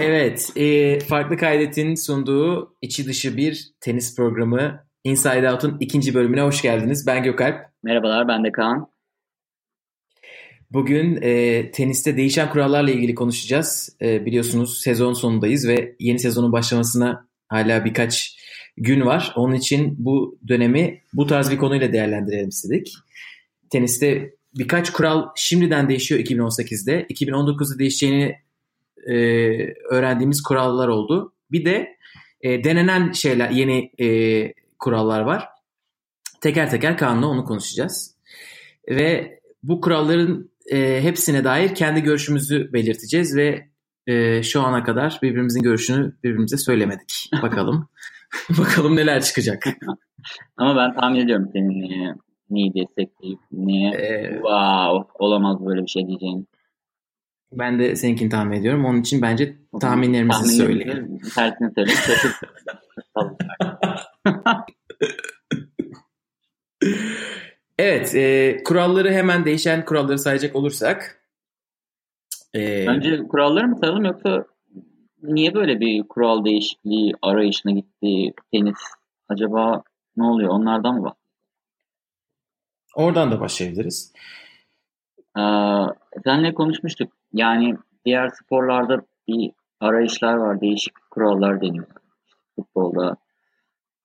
Evet, e, Farklı Kaydet'in sunduğu içi dışı bir tenis programı Inside Out'un ikinci bölümüne hoş geldiniz. Ben Gökalp. Merhabalar, ben de Kaan. Bugün e, teniste değişen kurallarla ilgili konuşacağız. E, biliyorsunuz sezon sonundayız ve yeni sezonun başlamasına hala birkaç gün var. Onun için bu dönemi bu tarz bir konuyla değerlendirelim istedik. Teniste birkaç kural şimdiden değişiyor 2018'de. 2019'da değişeceğini e, öğrendiğimiz kurallar oldu. Bir de e, denenen şeyler, yeni e, kurallar var. Teker teker Kaan'la onu konuşacağız. Ve bu kuralların e, hepsine dair kendi görüşümüzü belirteceğiz ve e, şu ana kadar birbirimizin görüşünü birbirimize söylemedik. Bakalım. Bakalım neler çıkacak. Ama ben tahmin ediyorum senin niye, neyi destekleyip niye ee, wow olamaz böyle bir şey diyeceğini. Ben de seninkini tahmin ediyorum. Onun için bence tahminlerimizi Tahmin söyleyelim. Tersini söyleyeyim. evet. E, kuralları hemen değişen kuralları sayacak olursak. E, Önce kuralları mı sayalım yoksa niye böyle bir kural değişikliği arayışına gitti tenis? Acaba ne oluyor? Onlardan mı bak? Oradan da başlayabiliriz. Ee, senle konuşmuştuk. Yani diğer sporlarda bir arayışlar var. Değişik kurallar deniyor. Futbolda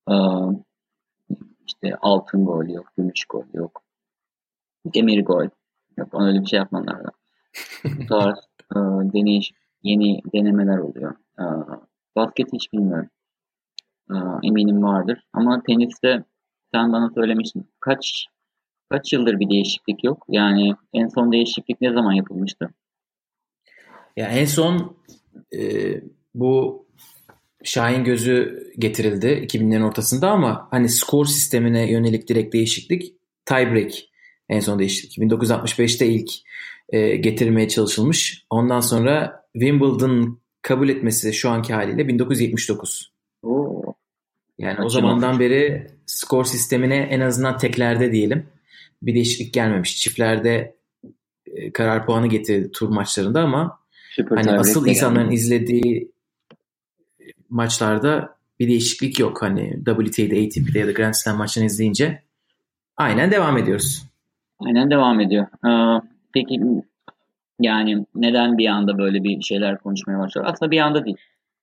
e, işte altın gol yok, gümüş gol yok. Demir gol yok. Öyle bir şey yapmalar da. Bu tarz e, yeni denemeler oluyor. E, basket hiç bilmiyorum. E, eminim vardır. Ama teniste sen bana söylemiştin. Kaç kaç yıldır bir değişiklik yok? Yani en son değişiklik ne zaman yapılmıştı? Ya en son e, bu Şahin gözü getirildi 2000'lerin ortasında ama hani skor sistemine yönelik direkt değişiklik tiebreak en son değişiklik. 1965'te ilk e, getirilmeye çalışılmış. Ondan sonra Wimbledon kabul etmesi şu anki haliyle 1979. Oo. Yani Kaçın o zamandan olmuş. beri skor sistemine en azından teklerde diyelim bir değişiklik gelmemiş. Çiftlerde e, karar puanı getirdi tur maçlarında ama Süper hani asıl insanların geldi. izlediği maçlarda bir değişiklik yok. Hani WTA'de, ATP'de ya da Grand Slam maçlarını izleyince aynen devam ediyoruz. Aynen devam ediyor. Ee, peki yani neden bir anda böyle bir şeyler konuşmaya başladı? Aslında bir anda değil.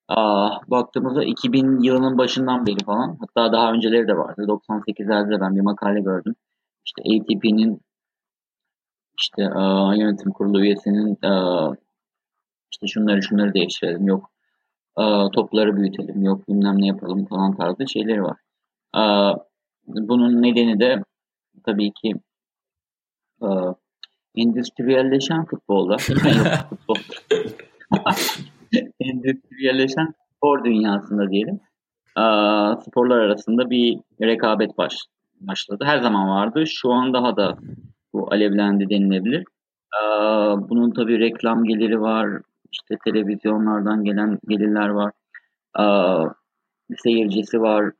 Aa, baktığımızda 2000 yılının başından beri falan hatta daha önceleri de vardı. 98'lerde ben bir makale gördüm. İşte ATP'nin işte e, yönetim kurulu üyesinin e, işte şunları şunları değiştirelim yok e, topları büyütelim yok bilmem ne yapalım falan tarzı şeyleri var. E, bunun nedeni de tabii ki e, endüstriyelleşen futbolda futbol endüstriyelleşen spor dünyasında diyelim e, sporlar arasında bir rekabet baş, başladı. Her zaman vardı. Şu an daha da bu alevlendi denilebilir. Bunun tabii reklam geliri var, işte televizyonlardan gelen gelirler var. Seyircisi var.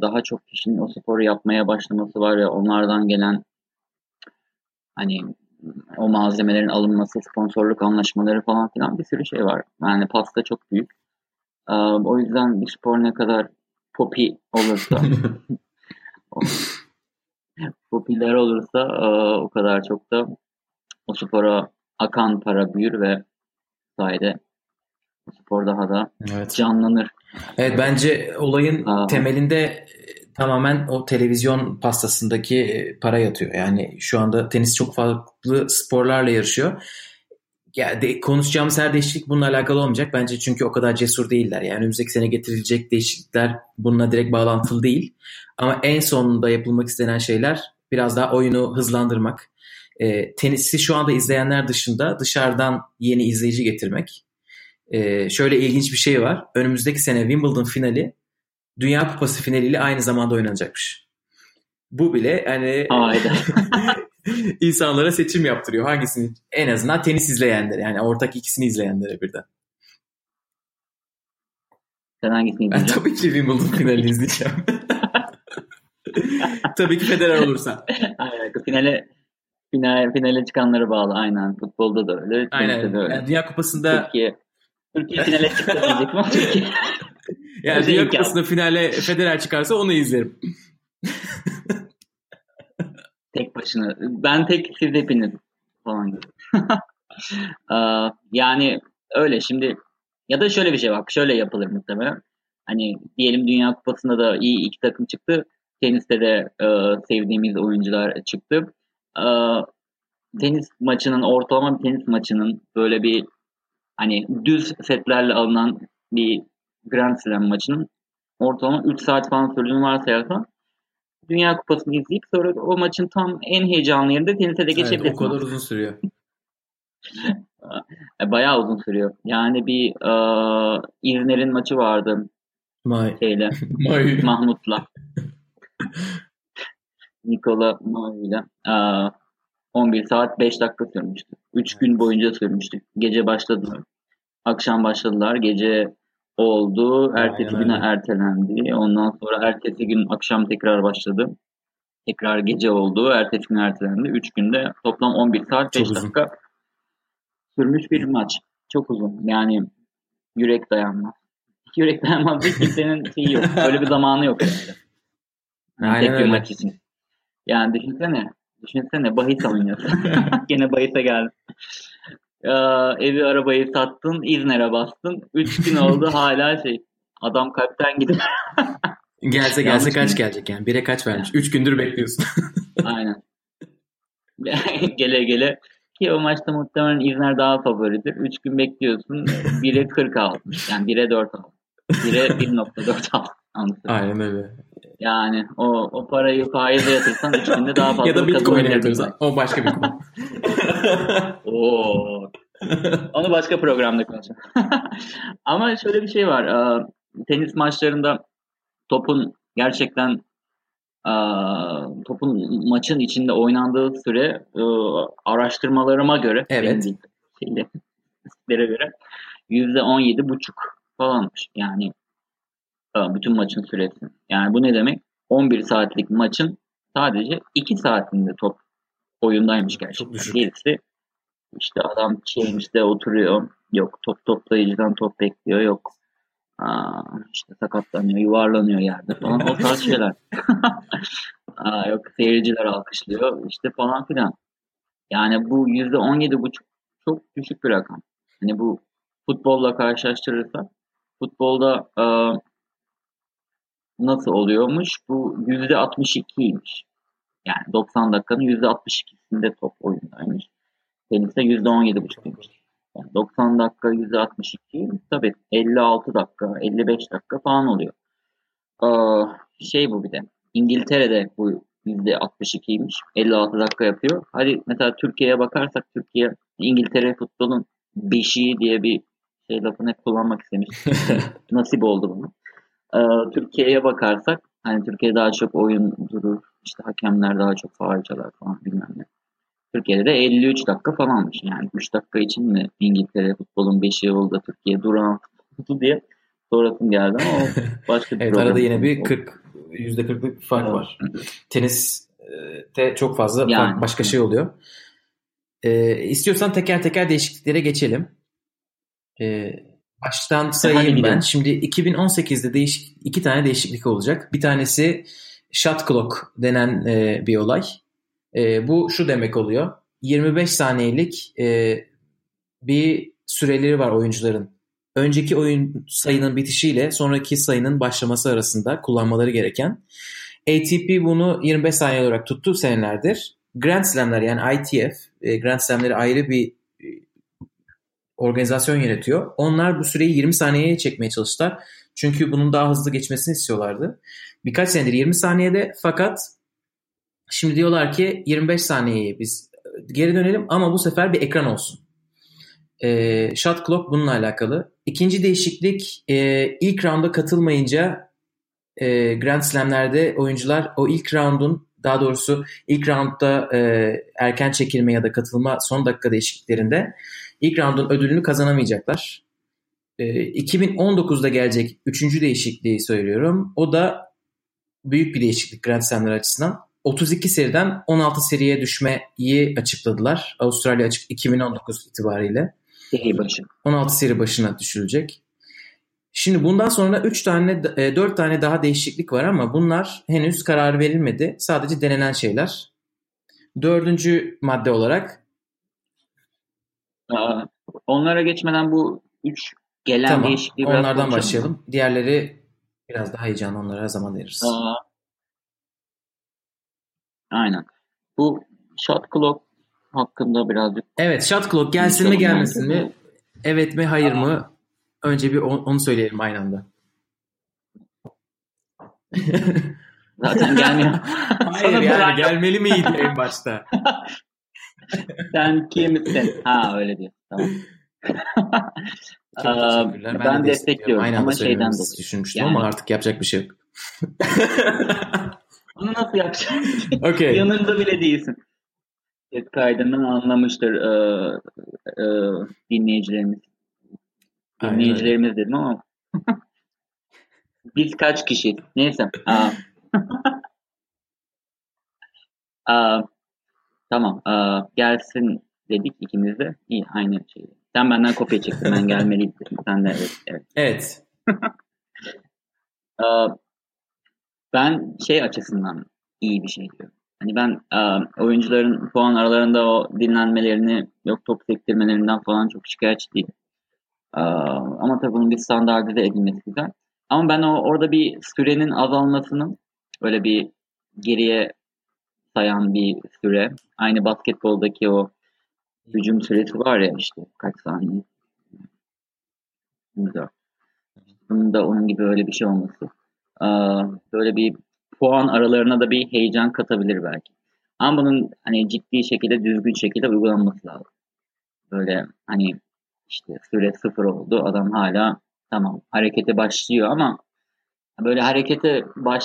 Daha çok kişinin o sporu yapmaya başlaması var ya onlardan gelen hani o malzemelerin alınması, sponsorluk anlaşmaları falan filan bir sürü şey var. Yani pasta çok büyük. O yüzden bir spor ne kadar popi olursa popüler olursa e, o kadar çok da o spora akan para büyür ve sayede spor daha da evet. canlanır. Evet bence olayın Aa. temelinde e, tamamen o televizyon pastasındaki e, para yatıyor. Yani şu anda tenis çok farklı sporlarla yarışıyor. Ya de, konuşacağımız her değişiklik bununla alakalı olmayacak. Bence çünkü o kadar cesur değiller. Yani önümüzdeki sene getirilecek değişiklikler bununla direkt bağlantılı değil. Ama en sonunda yapılmak istenen şeyler biraz daha oyunu hızlandırmak, e, tenisi şu anda izleyenler dışında dışarıdan yeni izleyici getirmek. E, şöyle ilginç bir şey var. Önümüzdeki sene Wimbledon finali Dünya Kupası finaliyle aynı zamanda oynanacakmış. Bu bile hani insanlara seçim yaptırıyor. Hangisini en azından tenis izleyenler yani ortak ikisini izleyenlere birden. Sen hangisini izleyeceksin? tabii ki Wimbledon finali izleyeceğim. tabii ki Federer olursa. Aynen. Finale Final, finale çıkanlara bağlı aynen. Futbolda da öyle. Aynen. De öyle. Yani Dünya Kupası'nda Türkiye. Türkiye finale çıktı diyecek mi? Türkiye. Yani Dünya Kupası'nda finale Federer çıkarsa onu izlerim. Tek başına. Ben tek siz hepiniz falan gibi. yani öyle şimdi ya da şöyle bir şey bak şöyle yapılır muhtemelen. Hani diyelim Dünya Kupası'nda da iyi iki takım çıktı. Teniste de e, sevdiğimiz oyuncular çıktı. E, tenis maçının ortalama bir tenis maçının böyle bir hani düz setlerle alınan bir Grand Slam maçının ortalama 3 saat falan sürdüğünü varsayarsan Dünya Kupası'nı izleyip sonra o maçın tam en heyecanlı yerinde tenise de geçebilirsin. Evet, o kadar uzun sürüyor. E, bayağı uzun sürüyor. Yani bir e, İzner'in maçı vardı. May. Şeyle, Mahmut'la. Nikola Mai'yle. E, 11 saat 5 dakika sürmüştü. 3 gün boyunca sürmüştü. Gece başladılar. Akşam başladılar. Gece oldu. Ertesi güne ertelendi. Ondan sonra ertesi gün akşam tekrar başladı. Tekrar gece oldu. Ertesi gün ertelendi. 3 günde toplam 11 saat 5 dakika sürmüş bir maç. Çok uzun. Yani yürek dayanmaz. Yürek dayanmaz bir kimsenin şeyi yok. Öyle bir zamanı yok herhalde. Yani Aynen tek bir maç için. Yani düşünsene. Düşünsene bahis oynuyorsun. Gene bahise geldin. Ya, evi arabayı sattın, İzner'e bastın. Üç gün oldu hala şey. Adam kalpten gidiyor. gelse gelse kaç gelecek yani? Bire kaç vermiş? Üç gündür bekliyorsun. Aynen. gele gele ki o maçta muhtemelen İzner daha favoridir. Üç gün bekliyorsun. 1'e 40 almış. Yani 1'e 4 almış. 1'e 1.4 almış. Aynen öyle. Yani o, o parayı faize yatırsan 3 günde daha fazla Ya da Bitcoin'e yatırsan. O başka bir konu. Oo. Onu başka programda konuşalım. Ama şöyle bir şey var. Tenis maçlarında topun gerçekten topun maçın içinde oynandığı süre araştırmalarıma göre evet. şeylere göre yüzde on yedi buçuk falanmış. Yani bütün maçın süresi. Yani bu ne demek? 11 saatlik maçın sadece 2 saatinde top oyundaymış gerçekten. Gerisi işte adam şeymişte oturuyor. Yok top toplayıcıdan top bekliyor. Yok Aa, işte sakatlanıyor, yuvarlanıyor yerde falan o tarz şeyler. Aa, yok seyirciler alkışlıyor işte falan filan. Yani bu yüzde on yedi buçuk çok düşük bir rakam. Hani bu futbolla karşılaştırırsak futbolda e, nasıl oluyormuş? Bu yüzde altmış ikiymiş. Yani 90 dakikanın yüzde altmış ikisinde top oyundaymış. Teniste yüzde on yedi buçukmuş. Yani 90 dakika %62 tabii 56 dakika 55 dakika falan oluyor. Ee, şey bu bir de İngiltere'de bu %62'ymiş. 56 dakika yapıyor. Hadi mesela Türkiye'ye bakarsak Türkiye İngiltere futbolun beşiği diye bir şey lafını kullanmak istemiş. Nasip oldu bunu. Ee, Türkiye'ye bakarsak hani Türkiye daha çok oyun durur. işte hakemler daha çok faal çalar falan bilmem ne. Türkiye'de de 53 dakika falanmış. Yani 3 dakika için mi İngiltere futbolun 5'i oldu Türkiye duran tuttu diye sorasım geldi ama başka bir Evet arada yine bir 40 %40'lık bir fark evet. var. Tenis de çok fazla yani. fark, başka şey oluyor. Ee, istiyorsan teker teker değişikliklere geçelim. Ee, baştan sayayım ben. Şimdi 2018'de değişik, iki tane değişiklik olacak. Bir tanesi shot clock denen e, bir olay. E, bu şu demek oluyor. 25 saniyelik e, bir süreleri var oyuncuların. Önceki oyun sayının bitişiyle sonraki sayının başlaması arasında kullanmaları gereken. ATP bunu 25 saniye olarak tuttu senelerdir. Grand Slam'ler yani ITF, e, Grand Slam'leri ayrı bir e, organizasyon yönetiyor. Onlar bu süreyi 20 saniyeye çekmeye çalıştılar. Çünkü bunun daha hızlı geçmesini istiyorlardı. Birkaç senedir 20 saniyede fakat Şimdi diyorlar ki 25 saniyeyi biz geri dönelim ama bu sefer bir ekran olsun. E, shot clock bununla alakalı. İkinci değişiklik e, ilk rounda katılmayınca e, Grand Slam'lerde oyuncular o ilk roundun daha doğrusu ilk roundda e, erken çekilme ya da katılma son dakika değişikliklerinde ilk roundun ödülünü kazanamayacaklar. E, 2019'da gelecek üçüncü değişikliği söylüyorum. O da büyük bir değişiklik Grand Slam'ler açısından. 32 seriden 16 seriye düşmeyi açıkladılar. Avustralya açık 2019 itibariyle. Seri başı. 16 seri başına düşülecek. Şimdi bundan sonra 3 tane 4 tane daha değişiklik var ama bunlar henüz karar verilmedi. Sadece denenen şeyler. Dördüncü madde olarak Aa, onlara geçmeden bu 3 gelen tamam değişikliği biraz onlardan konuşalım. başlayalım. Diğerleri biraz daha heyecanlı onlara her zaman veririz. Aa, aynen. Bu shot clock hakkında birazcık Evet shot clock gelsin mi gelmesin mi? Evet mi hayır Aa. mı? Önce bir on- onu söyleyelim aynı anda. Zaten gelmiyor. Hayır Sana yani gelmeli miydi en başta? Sen kimsin? Ha öyle diyor. Tamam. Çok teşekkürler. ben, de destekliyorum. Aynı ama şeyden dolayı. düşünmüştüm Yani- ama artık yapacak bir şey yok. Onu nasıl yapacaksın? Okey. Yanında bile değilsin. Ses kaydından anlamıştır e, e, dinleyicilerimiz. Dinleyicilerimiz dedim ama biz kaç kişi? Neyse. Aa. Aa, tamam. Aa, gelsin dedik ikimiz de. İyi aynı şey. Sen benden kopya çektin. Ben gelmeliydim. Sen de evet. evet. Evet. Aa, ben şey açısından iyi bir şey diyorum. Hani ben aa, oyuncuların puan aralarında o dinlenmelerini yok top sektirmelerinden falan çok şikayetçi değilim. Aa, ama tabii bunun bir standartize edilmesi güzel. Ama ben o orada bir sürenin azalmasının böyle bir geriye sayan bir süre. Aynı basketboldaki o hücum süresi var ya işte kaç saniye. Güzel. Bunun da onun gibi öyle bir şey olması. Aa, böyle bir puan aralarına da bir heyecan katabilir belki. Ama bunun hani ciddi şekilde düzgün şekilde uygulanması lazım. Böyle hani işte süre sıfır oldu. Adam hala tamam harekete başlıyor ama böyle harekete baş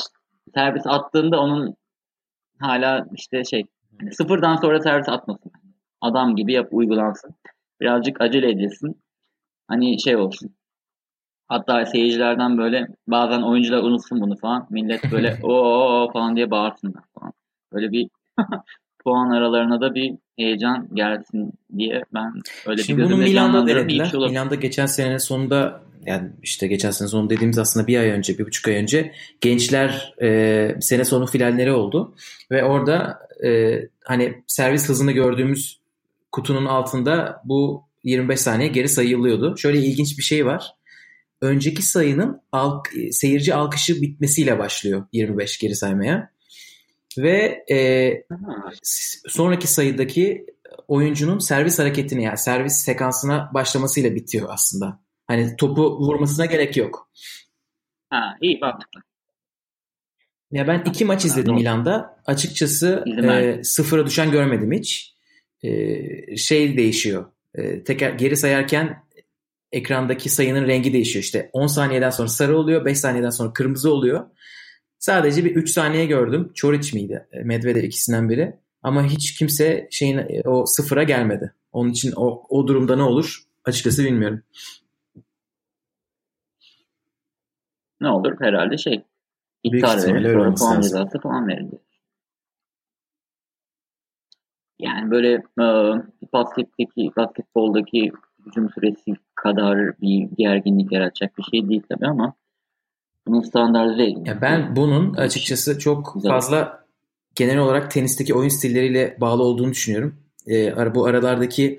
servis attığında onun hala işte şey hani sıfırdan sonra servis atmasın. Adam gibi yap uygulansın. Birazcık acele edilsin. Hani şey olsun. Hatta seyircilerden böyle bazen oyuncular unutsun bunu falan. Millet böyle o falan diye bağırsınlar falan. Böyle bir puan aralarına da bir heyecan gelsin diye ben öyle Şimdi bir bunu Milan'da denediler. şey. Milan'da geçen senenin sonunda yani işte geçen sene sonu dediğimiz aslında bir ay önce, bir buçuk ay önce gençler e, sene sonu finalleri oldu. Ve orada e, hani servis hızını gördüğümüz kutunun altında bu 25 saniye geri sayılıyordu. Şöyle ilginç bir şey var. Önceki sayının alk, seyirci alkışı bitmesiyle başlıyor 25 geri saymaya. Ve e, Ha, sonraki sayıdaki oyuncunun servis hareketini yani servis sekansına başlamasıyla bitiyor aslında. Hani topu vurmasına gerek yok. ha, iyi mantıklı. Ya ben iki maç izledim Doğru. Milan'da. Açıkçası e, sıfıra düşen görmedim hiç. E, şey değişiyor. E, teker geri sayarken ekrandaki sayının rengi değişiyor. İşte 10 saniyeden sonra sarı oluyor, 5 saniyeden sonra kırmızı oluyor. Sadece bir 3 saniye gördüm. Çoric miydi? E, Medvedev ikisinden biri. Ama hiç kimse şeyin e, o sıfıra gelmedi. Onun için o, o durumda ne olur? Açıkçası bilmiyorum. Ne olur herhalde şey iptal öyle sonra puan cezası falan verilir. Yani böyle e, basketteki basketboldaki hücum süresi kadar bir gerginlik yaratacak bir şey değil tabii ama bunun standartize edilmesi. Ya ben bunun açıkçası çok Güzel. fazla genel olarak tenisteki oyun stilleriyle bağlı olduğunu düşünüyorum. Ara- bu aralardaki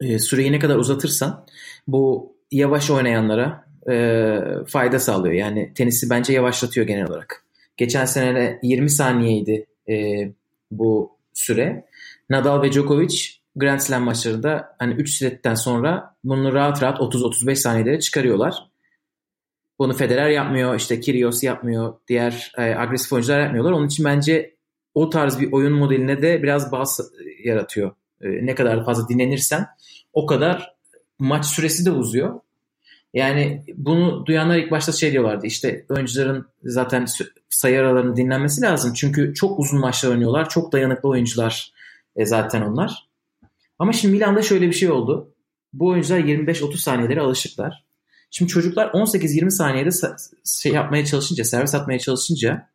e, süreyi ne kadar uzatırsan bu yavaş oynayanlara e, fayda sağlıyor. Yani tenisi bence yavaşlatıyor genel olarak. Geçen sene de 20 saniyeydi e, bu süre. Nadal ve Djokovic Grand Slam maçlarında hani 3 setten sonra bunu rahat rahat 30-35 saniyelere çıkarıyorlar. Bunu Federer yapmıyor, işte Kyrgios yapmıyor, diğer e, agresif oyuncular yapmıyorlar. Onun için bence o tarz bir oyun modeline de biraz baz yaratıyor. E, ne kadar fazla dinlenirsen o kadar maç süresi de uzuyor. Yani bunu duyanlar ilk başta şey diyorlardı işte oyuncuların zaten sayı aralarının dinlenmesi lazım. Çünkü çok uzun maçlar oynuyorlar. Çok dayanıklı oyuncular e, zaten onlar. Ama şimdi Milan'da şöyle bir şey oldu. Bu oyuncular 25-30 saniyelere alışıklar. Şimdi çocuklar 18-20 saniyede sa- şey yapmaya çalışınca, servis atmaya çalışınca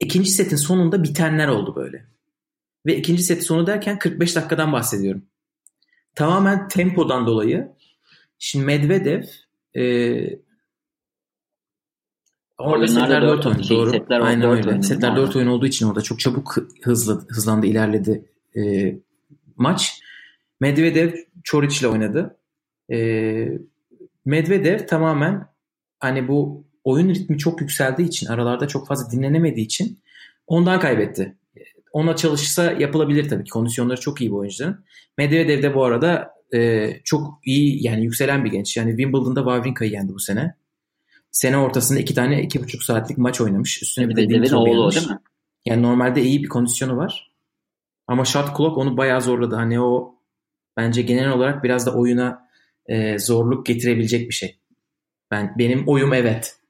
ikinci setin sonunda bitenler oldu böyle. Ve ikinci seti sonu derken 45 dakikadan bahsediyorum. tamamen tempodan dolayı. Şimdi Medvedev e, Orada setler 4 oyun. Şey, doğru. Setler Aynen 4 öyle. Oyun. Setler 4 oyun olduğu için orada çok çabuk hızlı hızlandı ilerledi e, maç. Medvedev Çoric ile oynadı. E, Medvedev tamamen hani bu oyun ritmi çok yükseldiği için aralarda çok fazla dinlenemediği için ondan kaybetti. Ona çalışsa yapılabilir tabii ki. Kondisyonları çok iyi bu oyuncuların. Medvedev de bu arada e, çok iyi yani yükselen bir genç. Yani Wimbledon'da Wawrinka'yı yendi bu sene. Sene ortasında iki tane iki buçuk saatlik maç oynamış. Üstüne bir de Dimitrov oğlu değil mi? Yani normalde iyi bir kondisyonu var. Ama shot clock onu bayağı zorladı. Hani o bence genel olarak biraz da oyuna e, zorluk getirebilecek bir şey. Ben benim oyum evet.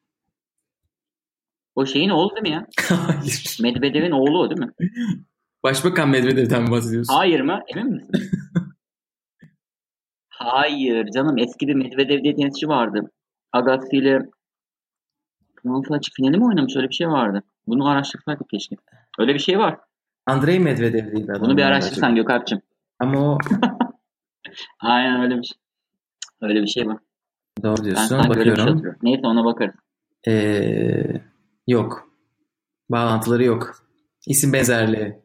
O şeyin oğlu değil mi ya? Hayır. Medvedev'in oğlu o değil mi? Başbakan Medvedev'den bahsediyorsun. Hayır mı? Emin misin? Hayır canım eski bir Medvedev diye tenisçi vardı. Agassi ile Fransa açık finali mi oynamış? Öyle bir şey vardı. Bunu araştırsaydık keşke. Öyle bir şey var. Andrei Medvedev değil. Bunu bir araştırsan Gökalp'cığım. Ama o... Aynen öyle bir şey. Öyle bir şey var. Doğru diyorsun. Ben şey Bakıyorum. Şey Neyse ona bakarız. Ee, yok. Bağlantıları yok. İsim benzerliği.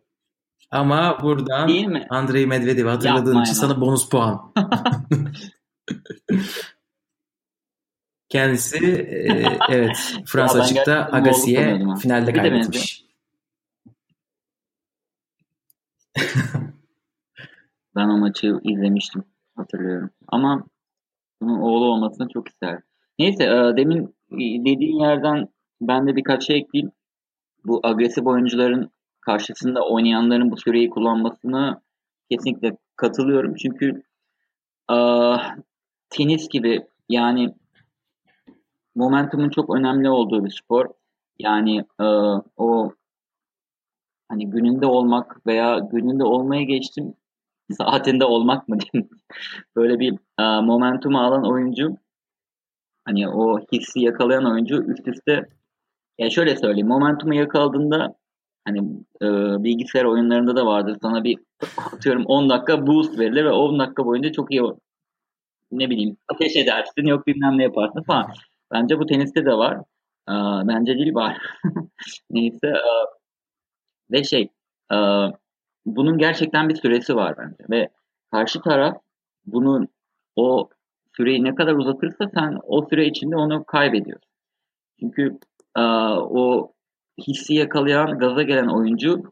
Ama buradan? Andrei Medvedev hatırladığın Yapma için sana bonus puan. Kendisi e, evet Fransa açıkta Agassi'ye finalde kaybetmiş. ben o maçı izlemiştim hatırlıyorum. Ama bunun oğlu olmasını çok isterdim. Neyse e, demin dediğin yerden ben de birkaç şey ekleyeyim. Bu agresif oyuncuların karşısında oynayanların bu süreyi kullanmasına kesinlikle katılıyorum. Çünkü e, tenis gibi yani momentumun çok önemli olduğu bir spor. Yani e, o hani gününde olmak veya gününde olmaya geçtim saatinde olmak mı diyeyim. Böyle bir e, momentumu alan oyuncu hani o hissi yakalayan oyuncu üst üste ya şöyle söyleyeyim momentumu yakaladığında hani e, bilgisayar oyunlarında da vardır sana bir atıyorum 10 dakika boost verilir ve 10 dakika boyunca çok iyi ne bileyim ateş edersin yok bilmem ne yaparsın falan. Bence bu teniste de var. E, bence değil var. Neyse e, ve şey e, bunun gerçekten bir süresi var bence ve karşı taraf bunun o süreyi ne kadar uzatırsa sen o süre içinde onu kaybediyorsun. Çünkü e, o hissi yakalayan, gaza gelen oyuncu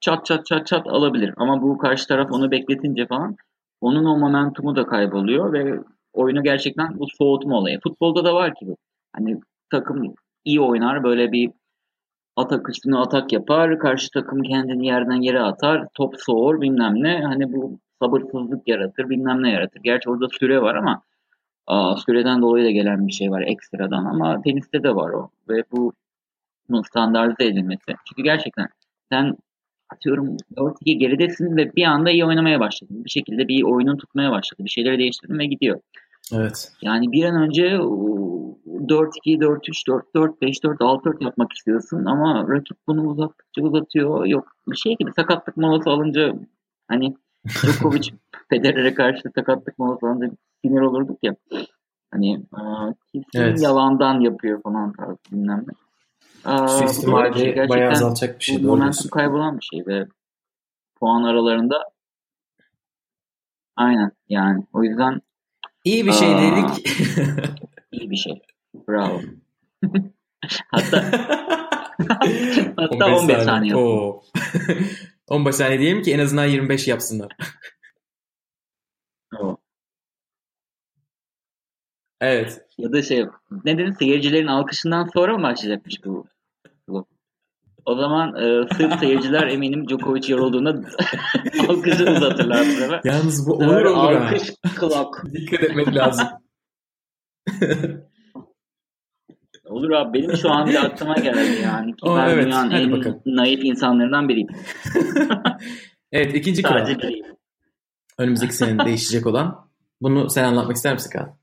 çat çat çat çat alabilir. Ama bu karşı taraf onu bekletince falan onun o momentumu da kayboluyor ve oyunu gerçekten bu soğutma olayı. Futbolda da var ki bu. Hani takım iyi oynar böyle bir atak üstüne atak yapar. Karşı takım kendini yerden yere atar. Top soğur bilmem ne. Hani bu sabırsızlık yaratır bilmem ne yaratır. Gerçi orada süre var ama aa, süreden dolayı da gelen bir şey var ekstradan ama teniste de var o. Ve bu bunun standartize edilmesi. Çünkü gerçekten sen atıyorum 4-2 geridesin ve bir anda iyi oynamaya başladın. Bir şekilde bir oyunun tutmaya başladı. Bir şeyleri değiştirdin ve gidiyor. Evet. Yani bir an önce 4-2, 4-3, 4-4, 5-4, 6-4 yapmak istiyorsun ama rakip bunu uzattıkça uzatıyor. Yok bir şey gibi sakatlık molası alınca hani Djokovic Federer'e karşı sakatlık molası alınca sinir olurduk ya. Hani kesin evet. yalandan yapıyor falan tarzı bilmem ne. Suistimali şey, bayağı azaltacak bir şey. Bu momentum kaybolan bir şey ve puan aralarında aynen yani o yüzden İyi bir şey Aa, dedik. İyi bir şey. Bravo. hatta hatta 15, 15 saniye. Oo. 15 saniye diyelim ki en azından 25 yapsınlar. Oo. Evet. Ya da şey ne dedin seyircilerin alkışından sonra mı başlayacakmış bu o zaman e, sırf seyirciler eminim Djokovic yorulduğunda alkışı uzatırlar bu sefer. Yalnız bu olur olur alkış clock. Dikkat etmek lazım. Olur abi benim şu an bir aklıma geldi yani. Ki ben evet, dünyanın en bakalım. naif insanlarından biriyim. evet ikinci kural. Önümüzdeki sene değişecek olan. Bunu sen anlatmak ister misin Kaan?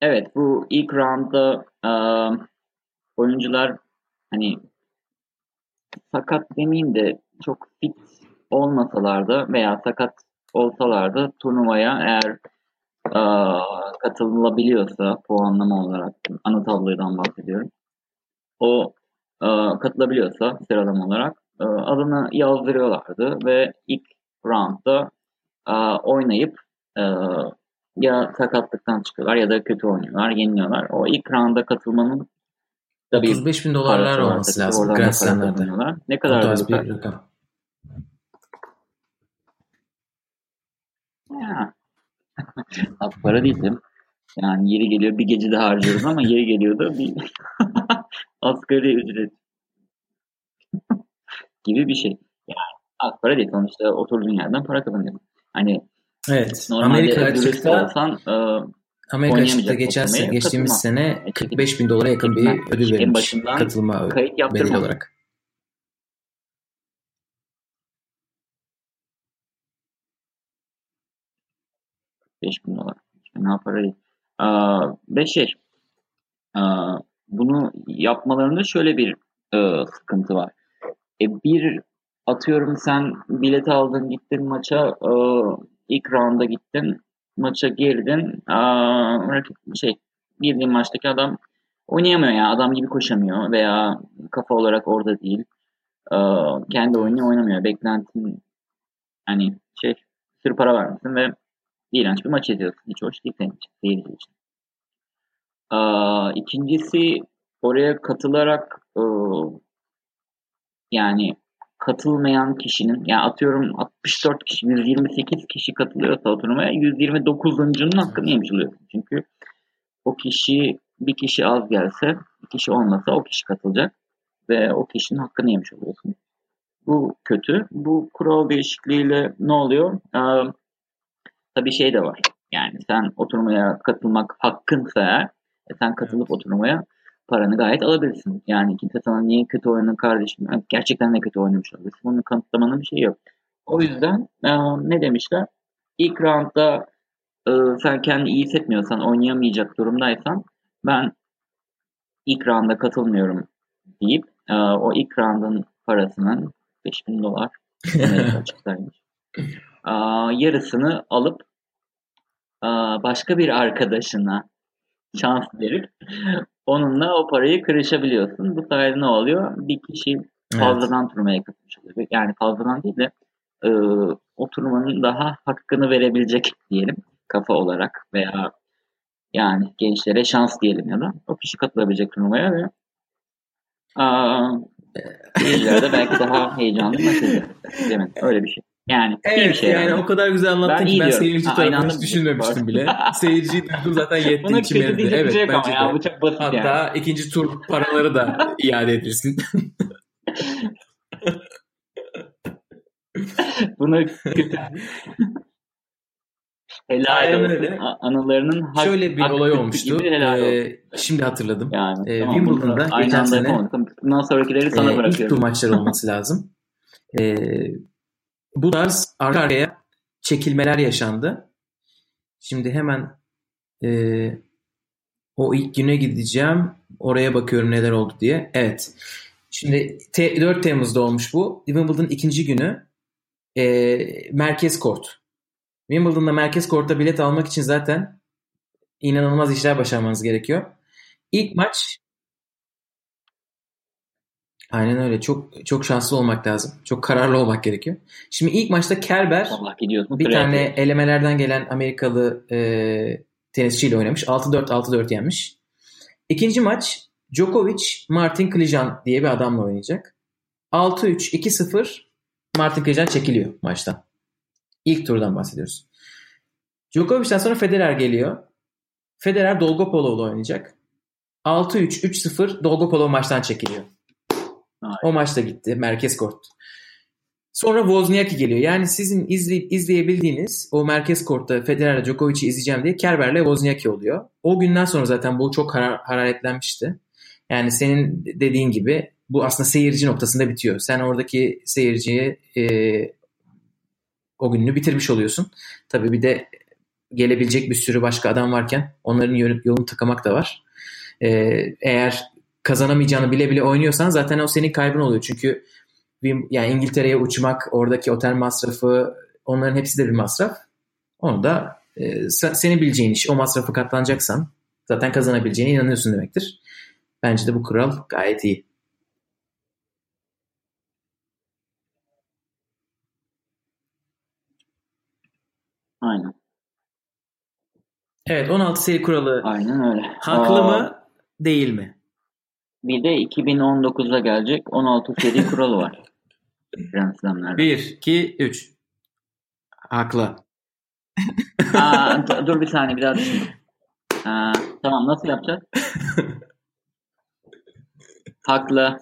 Evet bu ilk roundda e, oyuncular hani sakat demeyeyim de çok fit olmasalar da veya sakat olsalar da turnuvaya eğer e, katılabiliyorsa puanlama olarak ana bahsediyorum. O e, katılabiliyorsa sıralama olarak e, adını yazdırıyorlardı ve ilk roundda e, oynayıp ya sakatlıktan çıkıyorlar ya da kötü oynuyorlar, yeniliyorlar. O ilk rounda katılmanın da 35 bin dolarlar olması lazım Grand Slam'larda. Ne kadar bir rakam. Ya. Para değildim. Yani yeri geliyor bir gece de harcıyoruz ama yeri geliyor da bir asgari ücret gibi bir şey. Yani az para değil sonuçta oturduğun yerden para kazanıyorsun. Hani Evet. Amerika açıkta olsan, e, Amerika açıkta geçen geçtiğimiz katılma. sene 45 bin dolara yakın bir ödül verilmiş katılma kayıt bedeli olarak. Beş bin dolar. Ne yapar. Aa, ve şey bunu yapmalarında şöyle bir e, sıkıntı var. E, bir atıyorum sen bilet aldın gittin maça e, ilk rounda gittin maça girdin. Aa, rakip şey girdiğin maçtaki adam oynayamıyor ya adam gibi koşamıyor veya kafa olarak orada değil. Aa, kendi oyunu oynamıyor. Beklentin hani şey sürü para vermişsin ve iğrenç bir maç izliyorsun. Hiç hoş değil senin için seyirci için. Aa, ikincisi oraya katılarak ıı, yani katılmayan kişinin yani atıyorum 64 kişi 128 kişi katılıyorsa o turnuvaya 129'uncunun hakkını yemiş oluyorsun. Çünkü o kişi bir kişi az gelse bir kişi olmasa o kişi katılacak ve o kişinin hakkını yemiş oluyorsun. Bu kötü. Bu kural değişikliğiyle ne oluyor? Ee, tabii şey de var. Yani sen oturmaya katılmak hakkınsa eğer sen katılıp oturmaya paranı gayet alabilirsin. Yani kimse sana niye kötü oynadın kardeşim? Gerçekten de kötü oynamış olabilirsin. Bunu kanıtlamanın bir şey yok. O yüzden e, ne demişler? İlk roundda e, sen kendini iyi hissetmiyorsan, oynayamayacak durumdaysan ben ilk rounda katılmıyorum deyip e, o ilk roundın parasının 5000 dolar açıklaymış. e, yarısını alıp e, başka bir arkadaşına şans verip onunla o parayı kırışabiliyorsun. Bu sayede ne oluyor? Bir kişi fazladan evet. turnuvaya katılmış oluyor. Yani fazladan değil de e, o turnuvanın daha hakkını verebilecek diyelim kafa olarak veya yani gençlere şans diyelim ya da o kişi katılabilecek turnuvaya ve seyircilerde belki daha heyecanlı maç izler. Öyle bir şey. Yani evet, bir şey yani. yani. o kadar güzel anlattın ben ki ben seyirci tarafını hiç düşünmemiştim bile. Seyirciyi duydum zaten yetti içime erdi. Evet şey bence ya, bu çok basit Hatta yani. ikinci tur paraları da iade edilsin. Bunu helal öyle. Anılarının hak, Şöyle bir olay olmuştu. Ee, şimdi hatırladım. Yani, ee, tamam, Wimbledon'da geçen sene bundan sonrakileri sana e, bırakıyorum. İlk tur maçları olması lazım. Ee, bu tarz arka arkaya çekilmeler yaşandı. Şimdi hemen e, o ilk güne gideceğim. Oraya bakıyorum neler oldu diye. Evet. Şimdi te, 4 Temmuz'da olmuş bu. Wimbledon ikinci günü e, merkez kort. Wimbledon'da merkez kortta bilet almak için zaten inanılmaz işler başarmanız gerekiyor. İlk maç Aynen öyle. Çok çok şanslı olmak lazım. Çok kararlı olmak gerekiyor. Şimdi ilk maçta Kerber bir tane elemelerden gelen Amerikalı e, tenisçiyle oynamış. 6-4 6-4 yenmiş. İkinci maç Djokovic Martin Klijan diye bir adamla oynayacak. 6-3 2-0 Martin Klijan çekiliyor maçtan. İlk turdan bahsediyoruz. Djokovic'ten sonra Federer geliyor. Federer Dolgopolov oynayacak. 6-3 3-0 Dolgopolov maçtan çekiliyor. Aynen. O maçta gitti. Merkez kort. Sonra Wozniacki geliyor. Yani sizin izleyip izleyebildiğiniz o merkez kortta Federer'le Djokovic'i izleyeceğim diye Kerber'le Wozniacki oluyor. O günden sonra zaten bu çok harar, hararetlenmişti. Yani senin dediğin gibi bu aslında seyirci noktasında bitiyor. Sen oradaki seyirciye e, o gününü bitirmiş oluyorsun. Tabii bir de gelebilecek bir sürü başka adam varken onların yolunu tıkamak da var. Ee, eğer kazanamayacağını bile bile oynuyorsan zaten o senin kaybın oluyor. Çünkü yani İngiltere'ye uçmak, oradaki otel masrafı onların hepsi de bir masraf. Onu da e, seni bileceğin iş, o masrafı katlanacaksan zaten kazanabileceğine inanıyorsun demektir. Bence de bu kural gayet iyi. Aynen. Evet 16 seri kuralı Aynen öyle. haklı Aa, mı değil mi? Bir de 2019'a gelecek 16 seri kuralı var. Grand Slam'lerde. 1, 2, 3. Haklı. Aa, dur bir saniye bir daha düşün. Aa, tamam nasıl yapacağız? Haklı.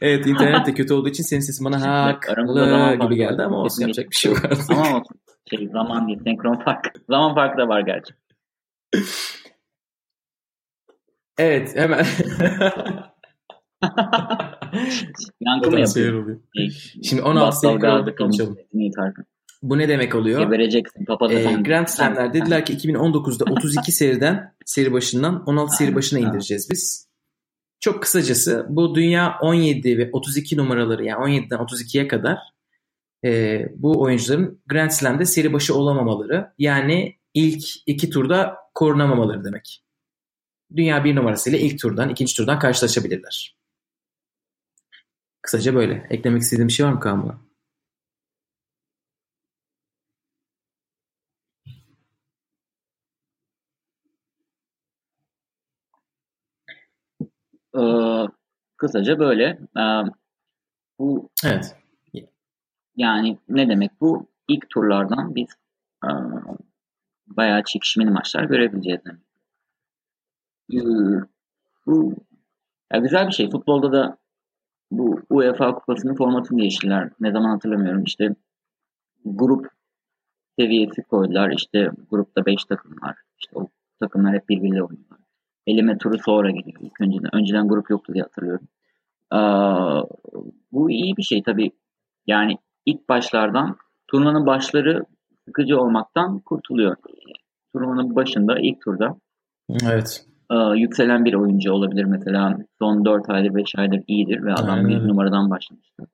Evet internet de kötü olduğu için senin sesin bana haklı gibi geldi ama olsun yapacak bir şey yok artık. Ama olsun. Şey, zaman değil senkron fark. Zaman farkı da var gerçi. Evet hemen. Yankı mı yapıyor? Şimdi 16 seri konuşalım. Bu ne demek oluyor? Gebereceksin. Papaz ee, Grand Slam'ler dediler ki 2019'da 32 seriden seri başından 16 seri başına indireceğiz biz. Çok kısacası bu dünya 17 ve 32 numaraları yani 17'den 32'ye kadar e, bu oyuncuların Grand Slam'de seri başı olamamaları yani ilk iki turda korunamamaları demek. Dünya bir numarasıyla ilk turdan, ikinci turdan karşılaşabilirler. Kısaca böyle. Eklemek istediğim bir şey var mı Kamla? Ee, kısaca böyle. Ee, bu evet. Yani ne demek bu? İlk turlardan biz e, bayağı çekişmeli maçlar görebileceğiz. Demek. Ee, bu ya güzel bir şey. Futbolda da bu UEFA kupasının formatını değiştiler. Ne zaman hatırlamıyorum. İşte grup seviyesi koydular. İşte grupta 5 takım var. İşte o takımlar hep birbiriyle oynuyorlar. Elime turu sonra geliyor. İlk önceden, önceden grup yoktu diye hatırlıyorum. Ee, bu iyi bir şey tabii. Yani ilk başlardan turnuvanın başları sıkıcı olmaktan kurtuluyor. Turnuvanın başında ilk turda evet. E, yükselen bir oyuncu olabilir mesela. Son 4 aydır 5 aydır iyidir ve adam bir numaradan başlamıştır.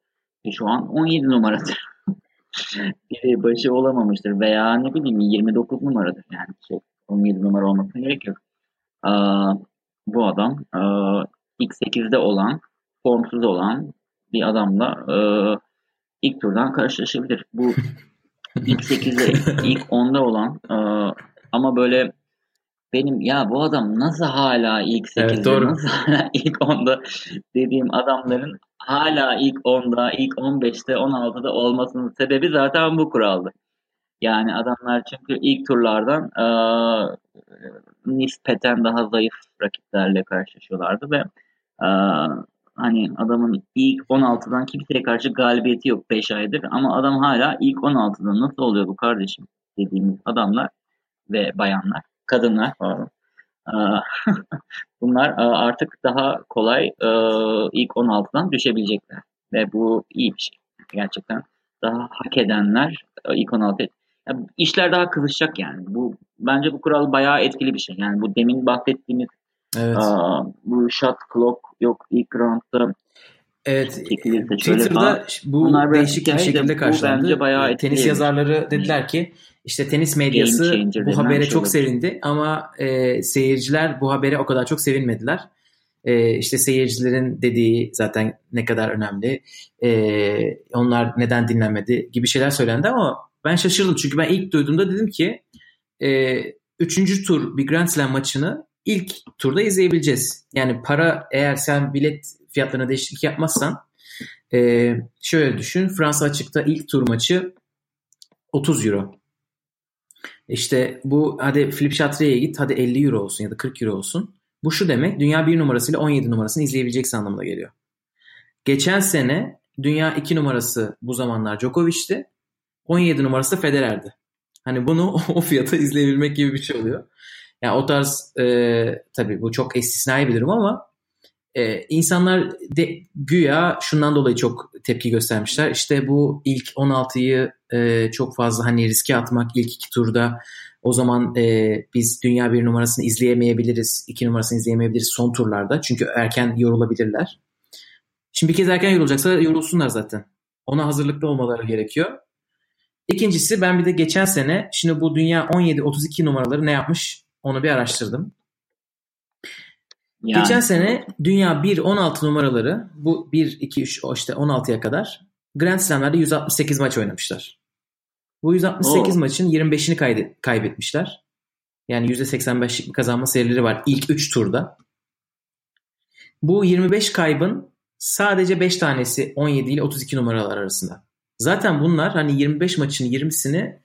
Ve şu an 17 numaradır. Biri başı olamamıştır veya ne bileyim 29 numaradır. Yani şey, 17 numara olmasına gerek yok. Ee, bu adam e, ilk 8'de olan, formsuz olan bir adamla e, ilk turdan karşılaşabilir. Bu ilk 8'de, ilk 10'da olan e, ama böyle benim ya bu adam nasıl hala ilk 8'de, evet, doğru. nasıl hala ilk 10'da dediğim adamların hala ilk 10'da, ilk 15'te, 16'da olmasının sebebi zaten bu kuraldı. Yani adamlar çünkü ilk turlardan e, nispeten daha zayıf rakiplerle karşılaşıyorlardı ve e, hani adamın ilk 16'dan kimseye karşı galibiyeti yok 5 aydır ama adam hala ilk 16'da nasıl oluyor bu kardeşim dediğimiz adamlar ve bayanlar, kadınlar pardon. Bunlar artık daha kolay ilk 16'dan düşebilecekler ve bu iyi bir şey. Gerçekten daha hak edenler ilk 16 ya işler daha kızışacak yani. Bu bence bu kural bayağı etkili bir şey. Yani bu demin bahsettiğimiz evet. bu shot clock yok ilk roundda Evet. Twitter'da bu değişik bir şekilde karşılandı. Bayağı Tenis yazarları dediler ki işte tenis medyası bu habere şey çok olur. sevindi ama e, seyirciler bu habere o kadar çok sevinmediler. E, işte seyircilerin dediği zaten ne kadar önemli. E, onlar neden dinlenmedi gibi şeyler söylendi ama ben şaşırdım çünkü ben ilk duyduğumda dedim ki e, üçüncü tur bir Grand Slam maçını ilk turda izleyebileceğiz. Yani para eğer sen bilet fiyatlarına değişiklik yapmazsan e, şöyle düşün Fransa açıkta ilk tur maçı 30 euro. İşte bu hadi Philip Chatrier'e git hadi 50 euro olsun ya da 40 euro olsun. Bu şu demek dünya 1 numarasıyla 17 numarasını izleyebileceksin anlamına geliyor. Geçen sene dünya 2 numarası bu zamanlar Djokovic'ti. 17 numarası da Federer'di. Hani bunu o fiyata izleyebilmek gibi bir şey oluyor. Yani o tarz e, tabii bu çok istisnai bir durum ama e, insanlar de güya şundan dolayı çok tepki göstermişler. İşte bu ilk 16'yı e, çok fazla hani riske atmak ilk iki turda o zaman e, biz dünya bir numarasını izleyemeyebiliriz, iki numarasını izleyemeyebiliriz son turlarda. Çünkü erken yorulabilirler. Şimdi bir kez erken yorulacaksa yorulsunlar zaten. Ona hazırlıklı olmaları gerekiyor. İkincisi ben bir de geçen sene şimdi bu dünya 17-32 numaraları ne yapmış onu bir araştırdım. Yani. Geçen sene dünya 1-16 numaraları bu 1-2-3 işte 16'ya kadar Grand Slam'lerde 168 maç oynamışlar. Bu 168 Oo. maçın 25'ini kaybetmişler. Yani %85'lik bir kazanma serileri var ilk 3 turda. Bu 25 kaybın sadece 5 tanesi 17 ile 32 numaralar arasında. Zaten bunlar hani 25 maçın 20'sini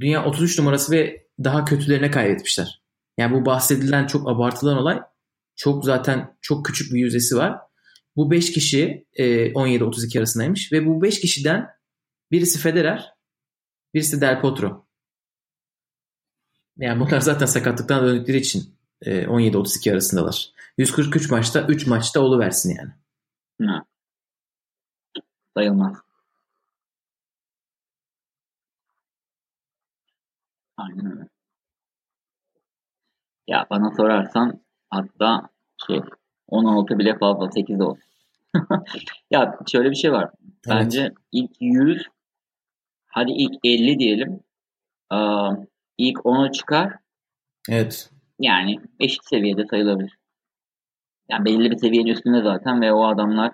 dünya 33 numarası ve daha kötülerine kaybetmişler. Yani bu bahsedilen çok abartılan olay çok zaten çok küçük bir yüzdesi var. Bu 5 kişi 17-32 e, arasındaymış ve bu 5 kişiden birisi Federer, birisi Del Potro. Yani bunlar zaten sakatlıktan döndükleri için 17-32 e, arasındalar. 143 maçta 3 maçta oluversin yani. Ha. Sayılmaz. Aynen öyle. Ya bana sorarsan hatta şey 16 bile fazla 8 olsun. ya şöyle bir şey var. Bence evet. ilk 100 hadi ilk 50 diyelim. Aa, ilk 10'a çıkar. Evet. Yani eşit seviyede sayılabilir. Yani belli bir seviyenin üstünde zaten ve o adamlar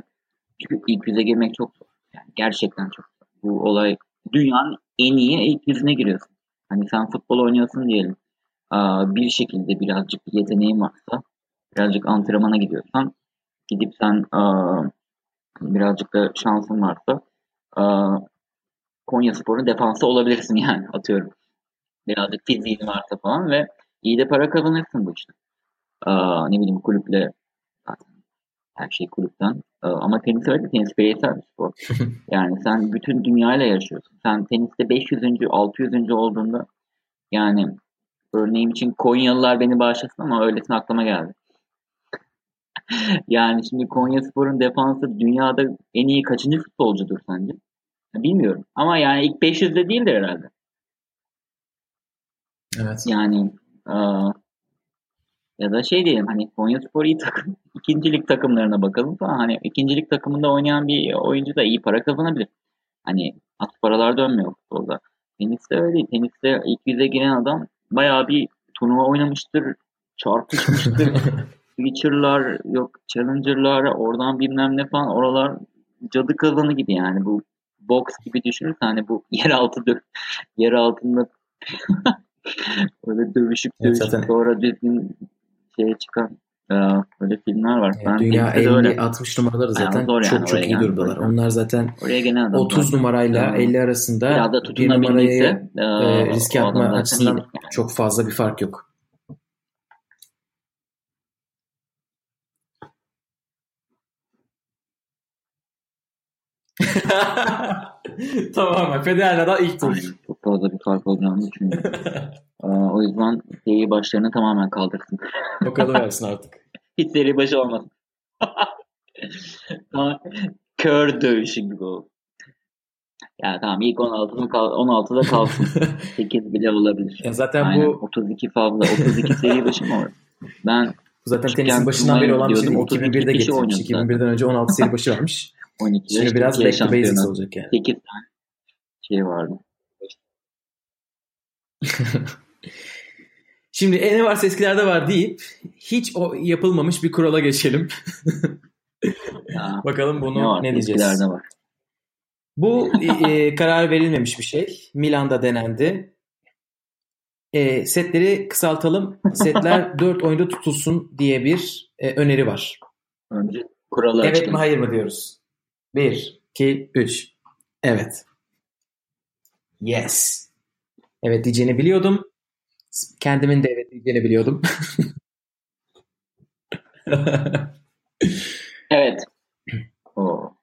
çünkü ilk yüze girmek çok zor. Yani gerçekten çok zor. Bu olay dünyanın en iyi ilk yüzüne giriyorsun. Hani sen futbol oynuyorsun diyelim. Aa, bir şekilde birazcık bir yeteneğin varsa birazcık antrenmana gidiyorsan gidip sen aa, birazcık da şansın varsa aa, Konya Spor'un defansı olabilirsin yani atıyorum. Birazcık fiziğin varsa falan ve iyi de para kazanırsın bu işte. Aa, ne bileyim kulüple her şey kulüpten. Ama tenis öyle tenis bireysel bir spor. yani sen bütün dünyayla yaşıyorsun. Sen teniste 500. 600. olduğunda yani örneğim için Konyalılar beni bağışlasın ama öylesine aklıma geldi. yani şimdi Konya Spor'un defansı dünyada en iyi kaçıncı futbolcudur sence? Bilmiyorum. Ama yani ilk 500'de değildir herhalde. Evet. Yani aa, ya da şey diyelim hani Konya Spor iyi takım. ikincilik takımlarına bakalım falan. Hani ikincilik takımında oynayan bir oyuncu da iyi para kazanabilir. Hani az paralar dönmüyor futbolda. Teniste öyle değil. Teniste ilk yüze giren adam bayağı bir turnuva oynamıştır. Çarpışmıştır. Feature'lar yok Challenger'lar oradan bilmem ne falan oralar cadı kazanı gibi yani bu box gibi düşünürsen hani bu yer altı yer altında öyle dövüşüp dövüşüp evet, zaten... sonra düzgün şeye çıkan e, öyle filmler var. Ben Dünya 50-60 numaraları zaten yani çok yani, çok iyi durumdalar. Onlar zaten 30 numarayla yani, 50 arasında bir numarayı e, e, riske atma açısından yani. çok fazla bir fark yok. Tamamen. Federer'den ilk tur. Çok fazla bir fark olacağını düşünüyorum. o yüzden seri başlarını tamamen kaldırsın. o kadar versin artık. Hiç seri başı olmasın. Kör dövüşü gibi oldu. Ya tamam ilk 16'da kal 16'da kalsın. 8 bile olabilir. Ya zaten Aynen, bu 32 fazla 32 seri başı mı var? Ben zaten tenisin başından beri olan bir şey 2001'de getirmiş. 2001'den önce 16 seri başı varmış. 12 Şimdi biraz back to basics olacak yani. 8 tane şey vardı. Şimdi e, ne varsa eskilerde var deyip hiç o yapılmamış bir kurala geçelim. ya, Bakalım bunu ne, ne diyeceğiz. Eskilerde var. Bu e, e, karar verilmemiş bir şey. Milan'da denendi. E, setleri kısaltalım. Setler 4 oyunda tutulsun diye bir e, öneri var. Önce kuralı Evet açtım. mi hayır mı diyoruz. 1, 2, 3. Evet. Yes. Evet diyeceğini biliyordum. Kendimin de evet diyeceğini biliyordum. evet. Oo,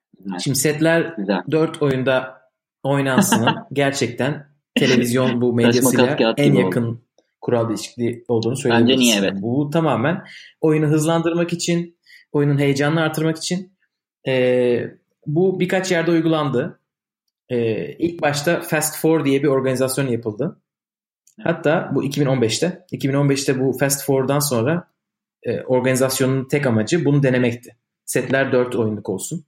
Şimdi setler güzel. 4 oyunda oynansın. Gerçekten televizyon bu medyasıyla en yakın oldu. kural değişikliği olduğunu söyleyebiliriz. Bence niye evet. Bu tamamen oyunu hızlandırmak için, oyunun heyecanını artırmak için e, bu birkaç yerde uygulandı. E, ilk başta Fast Four diye bir organizasyon yapıldı. Hatta bu 2015'te. 2015'te bu Fast Four'dan sonra e, organizasyonun tek amacı bunu denemekti. Setler 4 oyunluk olsun.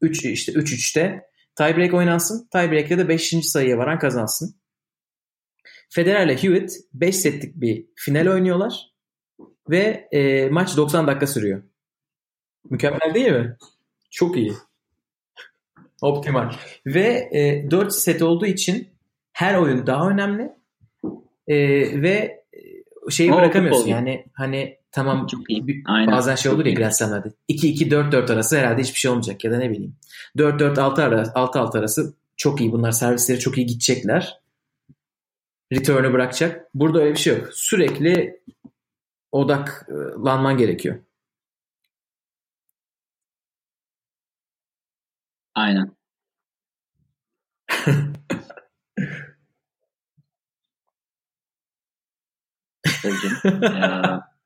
3 işte 3-3'te Tiebreak oynansın. Tiebreak'te de 5. sayıya varan kazansın. Federer ile Hewitt 5 setlik bir final oynuyorlar. Ve e, maç 90 dakika sürüyor. Mükemmel değil mi? Çok iyi. Optimal. Ve e, 4 set olduğu için her oyun daha önemli. E, ve şeyi o, bırakamıyorsun. Yani hani tamam Çok iyi. Aynen. bazen şey olur ya Grand Slam'lerde. 2-2-4-4 arası herhalde hiçbir şey olmayacak ya da ne bileyim. 4-4-6 arası, 6-6 arası çok iyi. Bunlar servisleri çok iyi gidecekler. Return'ı bırakacak. Burada öyle bir şey yok. Sürekli odaklanman gerekiyor. Aynen.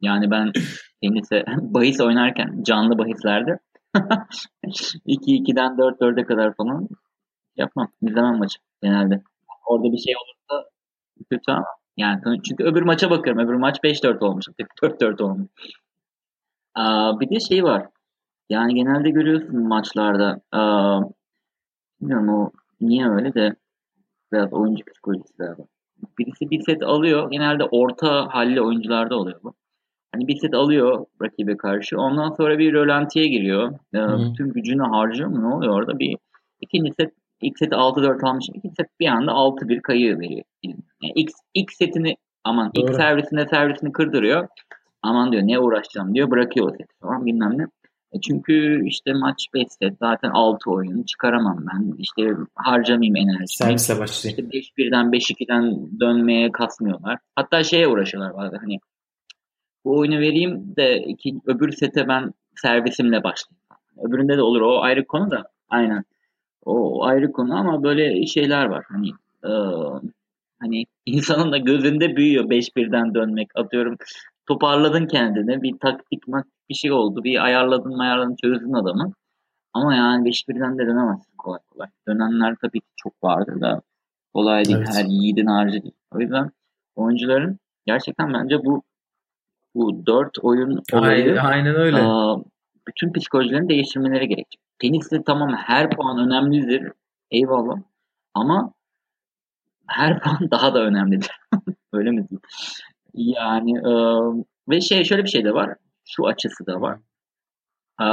yani ben tenise bahis oynarken canlı bahislerde 2-2'den 4-4'e kadar falan yapmam. İzlemem maçı genelde. Orada bir şey olursa kötü ama yani çünkü öbür maça bakıyorum. Öbür maç 5-4 olmuş. 4-4 olmuş. Aa, bir de şey var. Yani genelde görüyorsun maçlarda. Aa, bilmiyorum o niye öyle de biraz oyuncu psikolojisi galiba. Birisi bir set alıyor. Genelde orta halli oyuncularda oluyor bu. Hani bir set alıyor rakibe karşı. Ondan sonra bir rölantiye giriyor. Ee, tüm gücünü harcıyor mu? Ne oluyor orada? Bir ikinci set ilk seti 6-4 almış. İkinci set bir anda 6-1 kayı veriyor. Yani ilk, ilk setini aman Doğru. ilk servisinde servisini kırdırıyor. Aman diyor ne uğraşacağım diyor. Bırakıyor o seti falan bilmem ne. E çünkü işte maç 5 set zaten 6 oyun çıkaramam ben. İşte harcamayayım enerjimi. Servisle başlayayım. İşte 5-1'den 5-2'den dönmeye kasmıyorlar. Hatta şeye uğraşıyorlar bazen hani bu oyunu vereyim de iki, öbür sete ben servisimle başlayayım. Öbüründe de olur o ayrı konu da aynen. O ayrı konu ama böyle şeyler var. Hani e, hani insanın da gözünde büyüyor 5-1'den dönmek. Atıyorum toparladın kendini. Bir taktik bir şey oldu. Bir ayarladın ayarladın çözdün adamı. Ama yani 5-1'den de dönemezsin kolay kolay. Dönenler tabii ki çok vardır da kolay değil. Evet. Her yiğidin harcı değil. O yüzden oyuncuların gerçekten bence bu bu dört oyun olayı aynen öyle. A, bütün psikolojilerini değiştirmeleri gerekecek. Teniste tamam her puan önemlidir. Eyvallah. Ama her puan daha da önemlidir. öyle mi diyeyim? Yani e, ve şey şöyle bir şey de var. Şu açısı da var. E,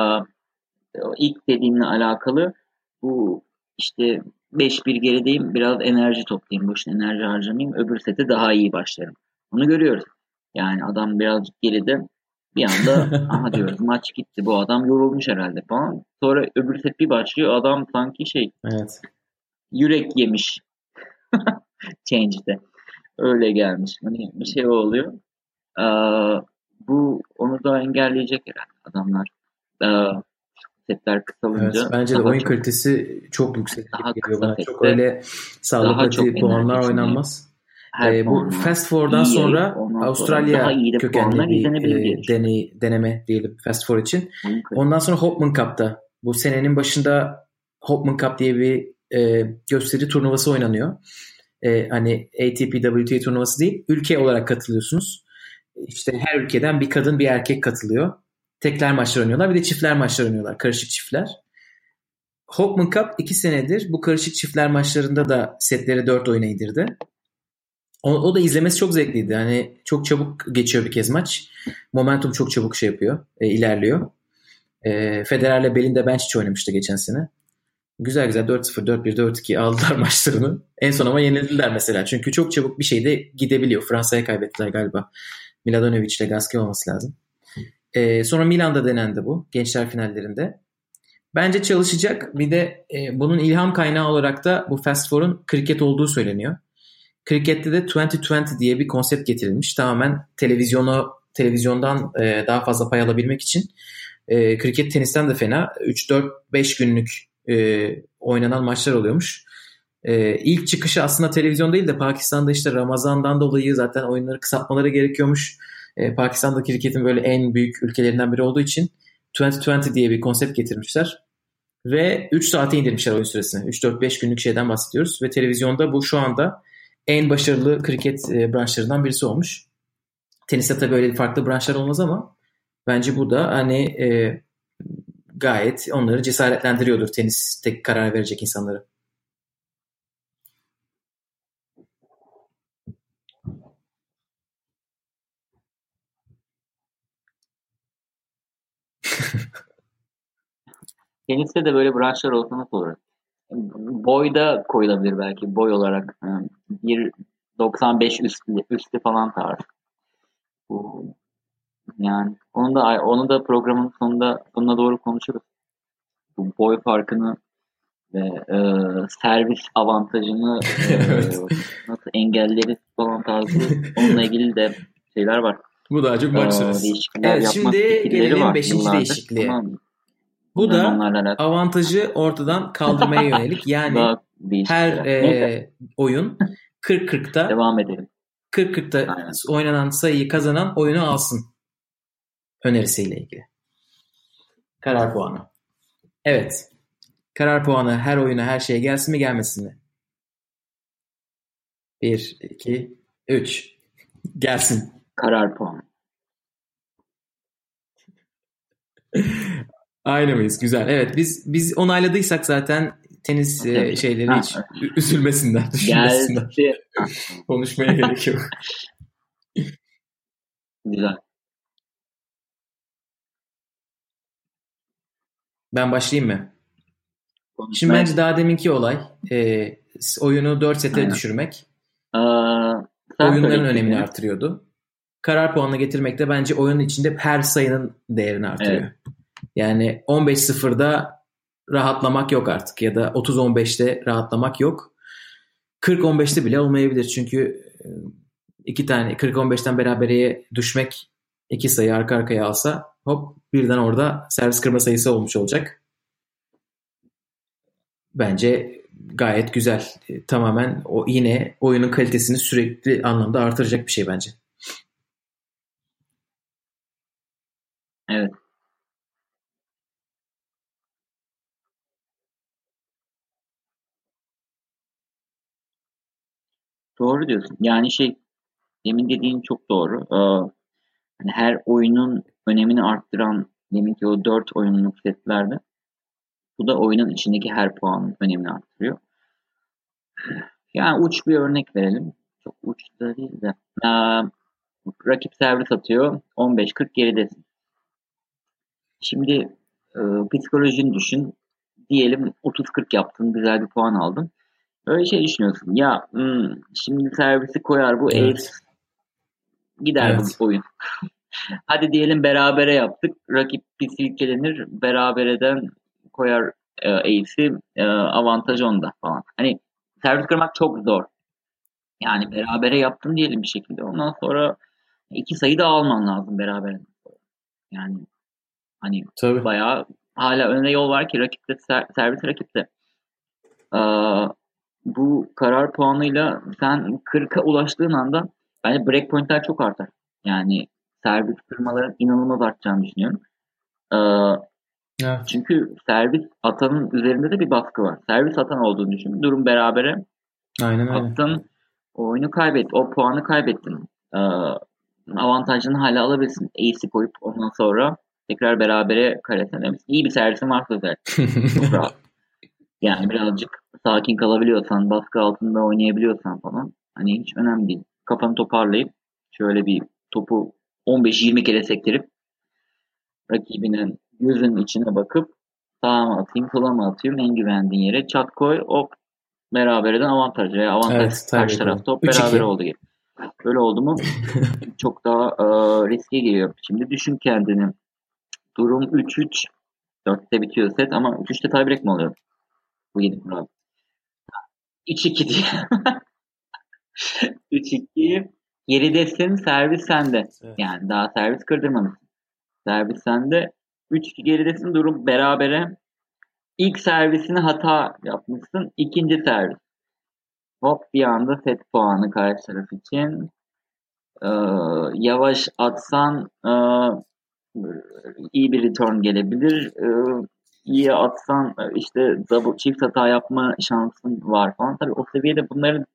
ilk dediğimle alakalı bu işte 5-1 gerideyim biraz enerji toplayayım. Boşuna enerji harcamayayım. Öbür sete daha iyi başlarım. Bunu görüyoruz. Yani adam birazcık geride bir anda aha diyoruz maç gitti bu adam yorulmuş herhalde falan. Sonra öbür set bir başlıyor adam sanki şey evet. yürek yemiş change'de. Öyle gelmiş. Hani bir şey oluyor. Ee, bu onu da engelleyecek herhalde adamlar. Ee, setler kısalınca. Evet, bence de oyun çok, kalitesi çok yüksek daha geliyor bana. Çok öyle sağlıklı puanlar oynanmaz. E, bu Fast Four'dan iyi, sonra Avustralya kökenli bir e, deney, deneme diyelim Fast Four için. Ondan sonra Hopman Cup'ta bu senenin başında Hopman Cup diye bir e, gösteri turnuvası oynanıyor. E, hani ATP WTA turnuvası değil. Ülke olarak katılıyorsunuz. İşte her ülkeden bir kadın bir erkek katılıyor. Tekler maçlar oynuyorlar. Bir de çiftler maçlar oynuyorlar. Karışık çiftler. Hopman Cup iki senedir bu karışık çiftler maçlarında da setleri dört oyuna indirdi. O, o da izlemesi çok zevkliydi. Hani çok çabuk geçiyor bir kez maç. Momentum çok çabuk şey yapıyor, e, ilerliyor. E, Federer'le Belinda Bencic oynamıştı geçen sene. Güzel güzel 4-0, 4-1, 4-2 aldılar maçlarını. En son ama yenildiler mesela. Çünkü çok çabuk bir şeyde gidebiliyor. Fransa'ya kaybettiler galiba. Miladanovic ile Gasquet olması lazım. E, sonra Milan'da denendi bu. Gençler finallerinde. Bence çalışacak. Bir de e, bunun ilham kaynağı olarak da bu Fast Four'un kriket olduğu söyleniyor. Krikette de 2020 diye bir konsept getirilmiş. Tamamen televizyonu televizyondan e, daha fazla pay alabilmek için. E, kriket tenisten de fena. 3-4-5 günlük e, oynanan maçlar oluyormuş. E, ilk çıkışı aslında televizyon değil de Pakistan'da işte Ramazan'dan dolayı zaten oyunları kısaltmaları gerekiyormuş. E, Pakistan'da kriketin böyle en büyük ülkelerinden biri olduğu için 2020 diye bir konsept getirmişler. Ve 3 saate indirmişler oyun süresini. 3-4-5 günlük şeyden bahsediyoruz. Ve televizyonda bu şu anda en başarılı kriket e, branşlarından birisi olmuş. Teniste tabii öyle farklı branşlar olmaz ama bence bu da hani e, gayet onları cesaretlendiriyordur tenis tek karar verecek insanları. Teniste de böyle branşlar olsa nasıl olur? Boyda koyulabilir belki boy olarak. 1.95 üstü, üstü falan tarz. Yani onu da onu da programın sonunda sonuna doğru konuşuruz. Bu boy farkını ve e, servis avantajını e, nasıl engelleriz falan tarzı onunla ilgili de şeyler var. Bu daha çok bakacağız. Evet şimdi gelelim 5. değişikliğe. Tamam. Bu da avantajı ortadan kaldırmaya yönelik. Yani her e, oyun 40-40'ta devam edelim. 40-40'ta oynanan sayıyı kazanan oyunu alsın önerisiyle ilgili. Karar puanı. Evet. Karar puanı her oyuna her şeye gelsin mi gelmesin mi? 1, 2, 3. Gelsin. Karar puanı. Aynı mıyız? Güzel. Evet biz biz onayladıysak zaten tenis e, şeyleri hiç üzülmesinler, düşünmesinler. Konuşmaya gerek yok. Güzel. Ben başlayayım mı? Konuşmaya... Şimdi bence daha deminki olay e, oyunu 4 sete Aynen. düşürmek. Aa, oyunların önemini artırıyordu. Karar puanını getirmek de bence oyunun içinde her sayının değerini artırıyor. Evet. Yani 15-0'da rahatlamak yok artık ya da 30-15'te rahatlamak yok. 40-15'te bile olmayabilir çünkü e, iki tane 40-15'ten berabereye düşmek iki sayı arka arkaya alsa hop birden orada servis kırma sayısı olmuş olacak. Bence gayet güzel. E, tamamen o yine oyunun kalitesini sürekli anlamda artıracak bir şey bence. Evet. Doğru diyorsun. Yani şey demin dediğin çok doğru. Ee, hani her oyunun önemini arttıran deminki o dört oyunluk setlerde bu da oyunun içindeki her puanın önemini arttırıyor. Yani uç bir örnek verelim. Çok uç da değil de. Ee, rakip servis atıyor. 15-40 geridesin. Şimdi e, psikolojini düşün. Diyelim 30-40 yaptın. Güzel bir puan aldın. Öyle şey düşünüyorsun. Ya hmm, şimdi servisi koyar bu evet. ace gider evet. bu oyun. Hadi diyelim berabere yaptık. Rakip bir silkelenir. Berabereden koyar e, ace'i e, avantaj onda falan. Hani servis kırmak çok zor. Yani berabere yaptın diyelim bir şekilde. Ondan sonra iki sayı da alman lazım beraber. Yani hani Tabii. bayağı hala önüne yol var ki rakipte servis rakipte. Ee, bu karar puanıyla sen 40'a ulaştığın anda bence breakpointler çok artar. Yani servis kırmaların inanılmaz artacağını düşünüyorum. Ee, evet. Çünkü servis atanın üzerinde de bir baskı var. Servis atan olduğunu düşün. Durum berabere. Aynen öyle. Attın, oyunu kaybet, o puanı kaybettin. Ee, avantajını hala alabilirsin. Ace'i koyup ondan sonra tekrar berabere karesen. İyi bir servisin varsa zaten. Çok rahat. Yani birazcık sakin kalabiliyorsan, baskı altında oynayabiliyorsan falan hani hiç önemli değil. Kafanı toparlayıp şöyle bir topu 15-20 kere sektirip rakibinin gözünün içine bakıp sağa mı atayım, sola mı atayım en güvendiğin yere çat koy hop beraberden avantaj veya avantaj evet, karşı taraf top beraber oldu gibi. Böyle oldu mu çok daha e, riske giriyor. Şimdi düşün kendini. Durum 3-3 4'te bitiyor set ama 3-3'te tiebreak mi oluyor? Bu yeni kural. 3-2 diye. 3-2 geridesin servis sende. Evet. Yani daha servis kırdırmamışsın. Servis sende. 3-2 geridesin durum berabere. İlk servisini hata yapmışsın. ikinci servis. Hop bir anda set puanı karşı taraf için. Ee, yavaş atsan e, iyi bir return gelebilir. Ee, iyi atsan e, işte double çift hata yapma şansın var falan. Tabii o seviyede bunları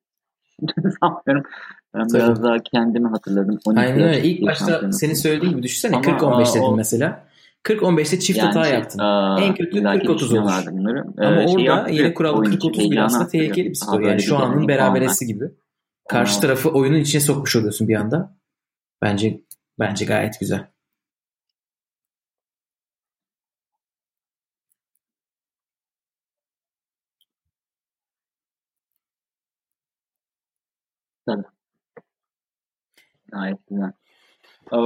sanmıyorum. Ben Tabii. biraz daha kendimi hatırladım. Aynen öyle. İlk başta senin söylediğin gibi düşünsene 40-15 dedin mesela. 40-15'te çift yani hata şey, yaptın. Aa, en kötü 40-30 olur. Bunları. Ama ee, şey orada yeni kural 40-30 bile aslında tehlikeli bir skor. Yani şu anın beraberesi gibi. Karşı Aa. tarafı oyunun içine sokmuş oluyorsun bir anda. Bence bence gayet güzel. Tabii. Gayet güzel. Ee,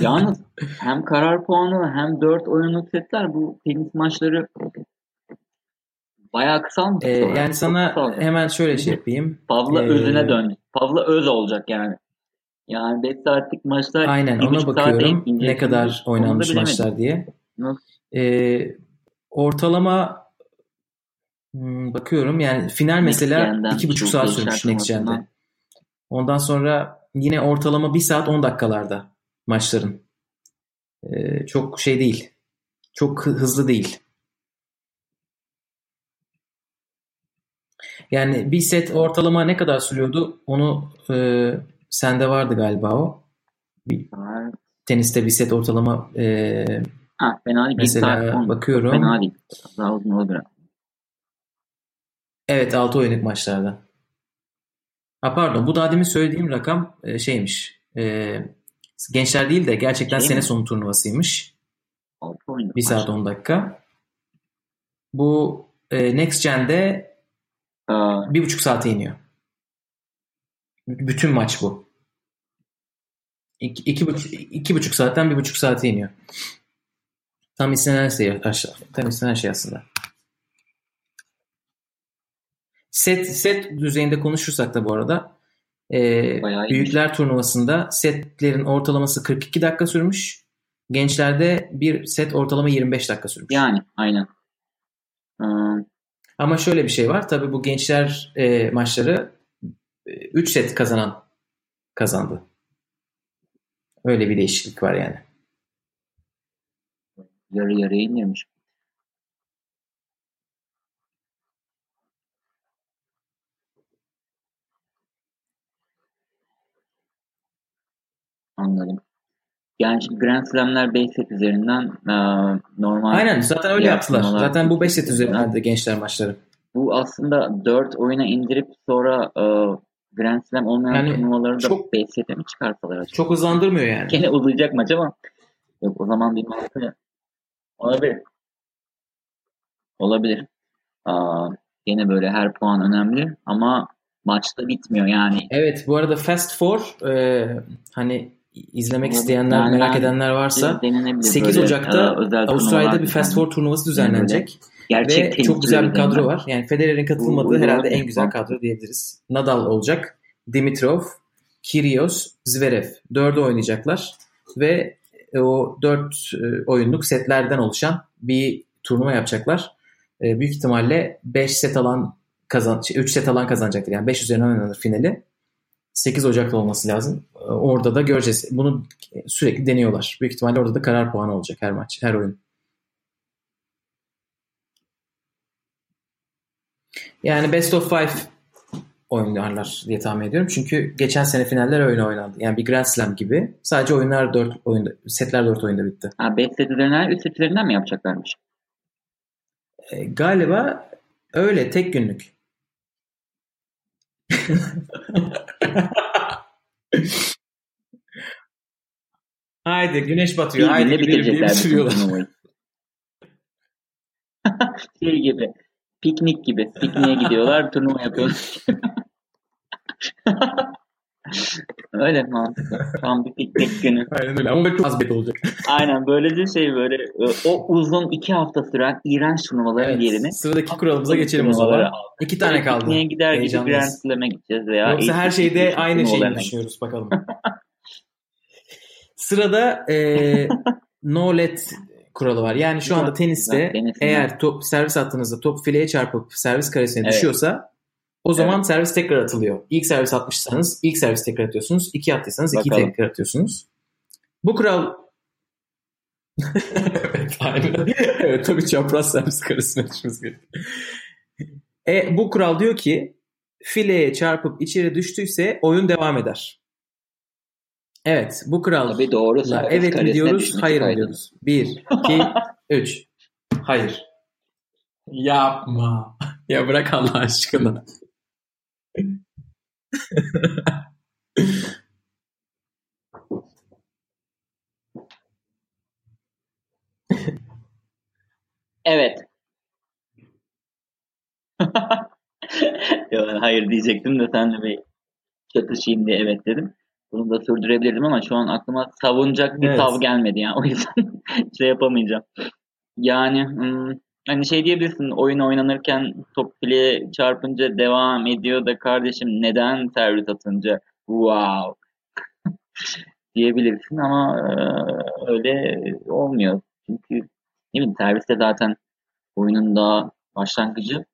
yalnız hem karar puanı hem 4 oyunluk setler bu tenis maçları bayağı kısalmış. Ee, yani sana kısaldı. hemen şöyle şey yapayım. Pavla ee, özüne dön. Pavla öz olacak yani. Yani 5 saatlik maçlar Aynen ona bakıyorum ne kadar oynanmış maçlar diye. Nasıl? Ee, ortalama hmm, bakıyorum yani final mesela 2,5 saat sürmüş Next Gen'de. Ondan sonra yine ortalama 1 saat 10 dakikalarda maçların. Ee, çok şey değil. Çok hızlı değil. Yani bir set ortalama ne kadar sürüyordu? Onu e, sende vardı galiba o. Bir, teniste bir set ortalama e, ha, fena değil. Mesela bakıyorum. Fena değil. Daha uzun olur Evet 6 oyunluk maçlarda. Ha pardon bu daha demin söylediğim rakam e, şeymiş. E, gençler değil de gerçekten şey sene mi? sonu turnuvasıymış. 6 oyunluk 1 saat 10 dakika. Bu e, Next Gen'de Aa. bir buçuk saate iniyor. Bütün maç bu. İki, iki, buçuk, iki buçuk saatten bir buçuk saate iniyor. Tam istenen şey aşağı. Tam istenen şey aslında. Set set düzeyinde konuşursak da bu arada e, büyükler turnuvasında setlerin ortalaması 42 dakika sürmüş. Gençlerde bir set ortalama 25 dakika sürmüş. Yani aynen. Hmm. Ama şöyle bir şey var. Tabii bu gençler e, maçları 3 e, set kazanan kazandı. Öyle bir değişiklik var yani. Yarı yarıya indirmiş. Anladım. Yani şimdi Grand Slam'ler 5 set üzerinden e, normal... Aynen zaten öyle yaptılar. Zaten bu 5 set üzerinden de gençler maçları. Bu aslında 4 oyuna indirip sonra e, Grand Slam olmayan yani turnuvaları da çok, 5 sete mi çıkarsalar acaba? Çok hızlandırmıyor yani. Gene uzayacak maç ama yok o zaman bir mantığı olabilir. Olabilir. Aa, gene böyle her puan önemli ama maçta bitmiyor yani. Evet bu arada Fast Four e, hani izlemek isteyenler, yani merak edenler varsa 8 Ocak'ta e, Avustralya'da bir Fast Four turnuvası düzenlenecek. Gerçek Ve çok güzel bir kadro var. Yani Federer'in katılmadığı herhalde en güzel kadro diyebiliriz. Nadal olacak, Dimitrov, Kyrgios, Zverev. Dördü oynayacaklar. Ve e, o dört e, oyunluk setlerden oluşan bir turnuva yapacaklar. Büyük ihtimalle 5 set alan kazan 3 set alan kazanacaktır. Yani 5 üzerinden oynanır finali. 8 Ocak'ta olması lazım. Orada da göreceğiz. Bunu sürekli deniyorlar. Büyük ihtimalle orada da karar puanı olacak her maç, her oyun. Yani best of five oynarlar diye tahmin ediyorum. Çünkü geçen sene finaller öyle oynandı. Yani bir Grand Slam gibi. Sadece oyunlar 4 oyunda, setler 4 oyunda bitti. Ha 5 set üzerinden 3 set üzerinden mi yapacaklarmış? E, galiba öyle tek günlük. Haydi güneş batıyor. Haydi bitirecekler sürüyorlar. şey gibi. Piknik gibi. Pikniğe gidiyorlar. turnuva yapıyorlar. öyle mantıklı. Tam bir piknik günü. Aynen öyle ama çok az bet olacak. Aynen böylece şey böyle o uzun iki hafta süren iğrenç turnuvaların evet, yerini. Sıradaki kuralımıza geçelim o zaman. İki tane kaldı. Pikniğe gider gibi Grand Slam'e gideceğiz veya. Yoksa her şeyde aynı şeyi düşünüyoruz bakalım. Sırada e, no let kuralı var. Yani şu anda teniste eğer top servis attığınızda top fileye çarpıp servis karesine evet. düşüyorsa o zaman evet. servis tekrar atılıyor. İlk servis atmışsanız ilk servis tekrar atıyorsunuz. İki attıysanız iki tekrar atıyorsunuz. Bu kural evet aynen. evet tabii çapraz servis karesine düşmesi gerekiyor. E, bu kural diyor ki fileye çarpıp içeri düştüyse oyun devam eder. Evet bu kural. Tabii doğru. Evet mi diyoruz hayır mı diyoruz? Bir, iki, üç. Hayır. Yapma. Ya bırak Allah aşkına. Evet. ya hayır diyecektim de senle bir çatışayım diye evet dedim. Bunu da sürdürebilirdim ama şu an aklıma savunacak bir evet. tav gelmedi yani. O yüzden şey yapamayacağım. Yani hmm, hani şey diyebilirsin oyun oynanırken top fileye çarpınca devam ediyor da kardeşim neden servis atınca wow diyebilirsin ama e, öyle olmuyor. Çünkü ne bileyim serviste zaten oyunun daha başlangıcı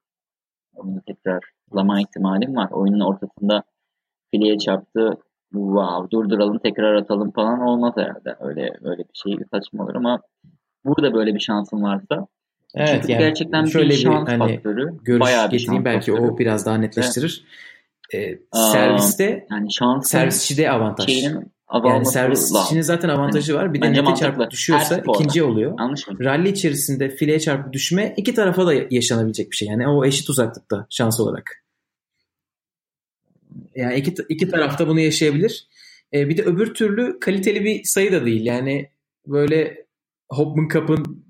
onu tekrarlama ihtimalim var. Oyunun ortasında fileye çarptı wow durduralım tekrar atalım falan olmaz herhalde. Öyle öyle bir şey saçma olur ama burada böyle bir şansın varsa Evet Çünkü yani gerçekten şöyle bir şans hani, faktörü. Görüş bayağı bir getireyim belki faktörü. o biraz daha netleştirir. Evet. Ee, serviste yani şans servisçide avantaj. Şeyinin yani servisçinin zaten avantajı var. Bir de nete çarpıp düşüyorsa ikinci oluyor. Rally içerisinde fileye çarpıp düşme iki tarafa da yaşanabilecek bir şey. Yani o eşit uzaklıkta şans olarak. Yani iki, iki tarafta bunu yaşayabilir. Ee, bir de öbür türlü kaliteli bir sayı da değil. Yani böyle Hopman Cup'ın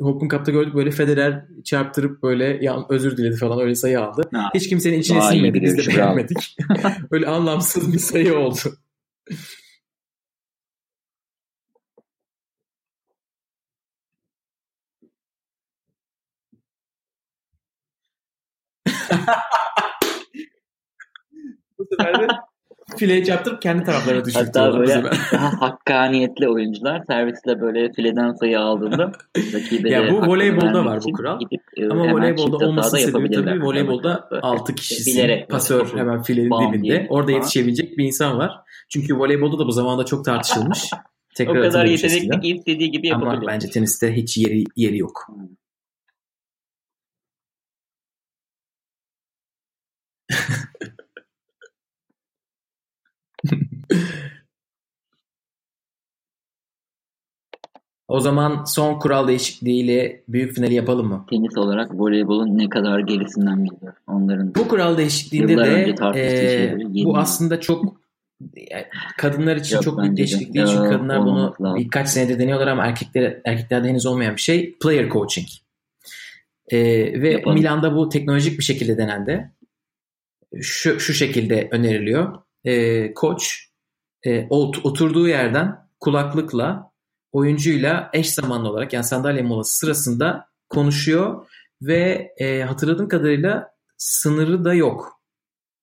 Hopman Cup'ta gördük böyle Federer çarptırıp böyle ya, özür diledi falan öyle sayı aldı. Ha. Hiç kimsenin içine Daha sinmedi. Biz de beğenmedik. öyle anlamsız bir sayı oldu. bu sefer de fileye çarptırıp kendi taraflarına düşürtüyorlar. Hatta böyle daha hakkaniyetli oyuncular servisle böyle fileden sayı aldığında ya bu voleybolda var bu kural. Gidip, e, Ama voleybolda olması sebebi tabii voleybolda 6 kişisin Bilerek, pasör hemen filenin dibinde. Orada falan. yetişebilecek bir insan var. Çünkü voleybolda da bu zamanda çok tartışılmış. Tekrar o kadar yetenekli ki istediği gibi yapabilir. Ama bence teniste hiç yeri yeri yok. Hmm. O zaman son kural değişikliğiyle büyük finali yapalım mı? Tenis olarak voleybolun ne kadar gerisinden biliyor onların. Bu kural değişikliğinde de e, bu aslında çok yani kadınlar için Yok, çok büyük değişiklik değil çünkü kadınlar bunu lazım. birkaç senedir deniyorlar ama erkekler erkeklerde henüz olmayan bir şey player coaching. Ee, ve Yapalım. Milan'da bu teknolojik bir şekilde denendi. Şu, şu şekilde öneriliyor. Ee, koç e, oturduğu yerden kulaklıkla oyuncuyla eş zamanlı olarak yani sandalye molası sırasında konuşuyor ve e, hatırladığım kadarıyla sınırı da yok.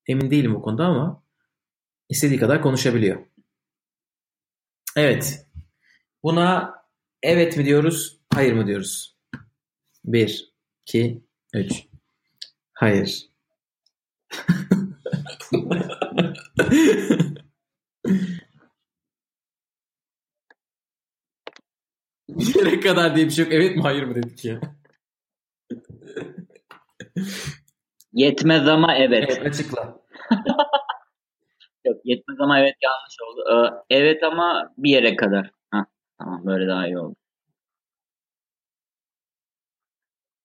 Emin değilim o konuda ama istediği kadar konuşabiliyor. Evet. Buna evet mi diyoruz, hayır mı diyoruz? Bir, iki, üç. Hayır. Bir yere kadar diye bir şey yok. Evet mi hayır mı dedik ya. Yetmez ama evet. Evet açıkla. yok yetmez ama evet yanlış oldu. Ee, evet ama bir yere kadar. Heh, tamam böyle daha iyi oldu.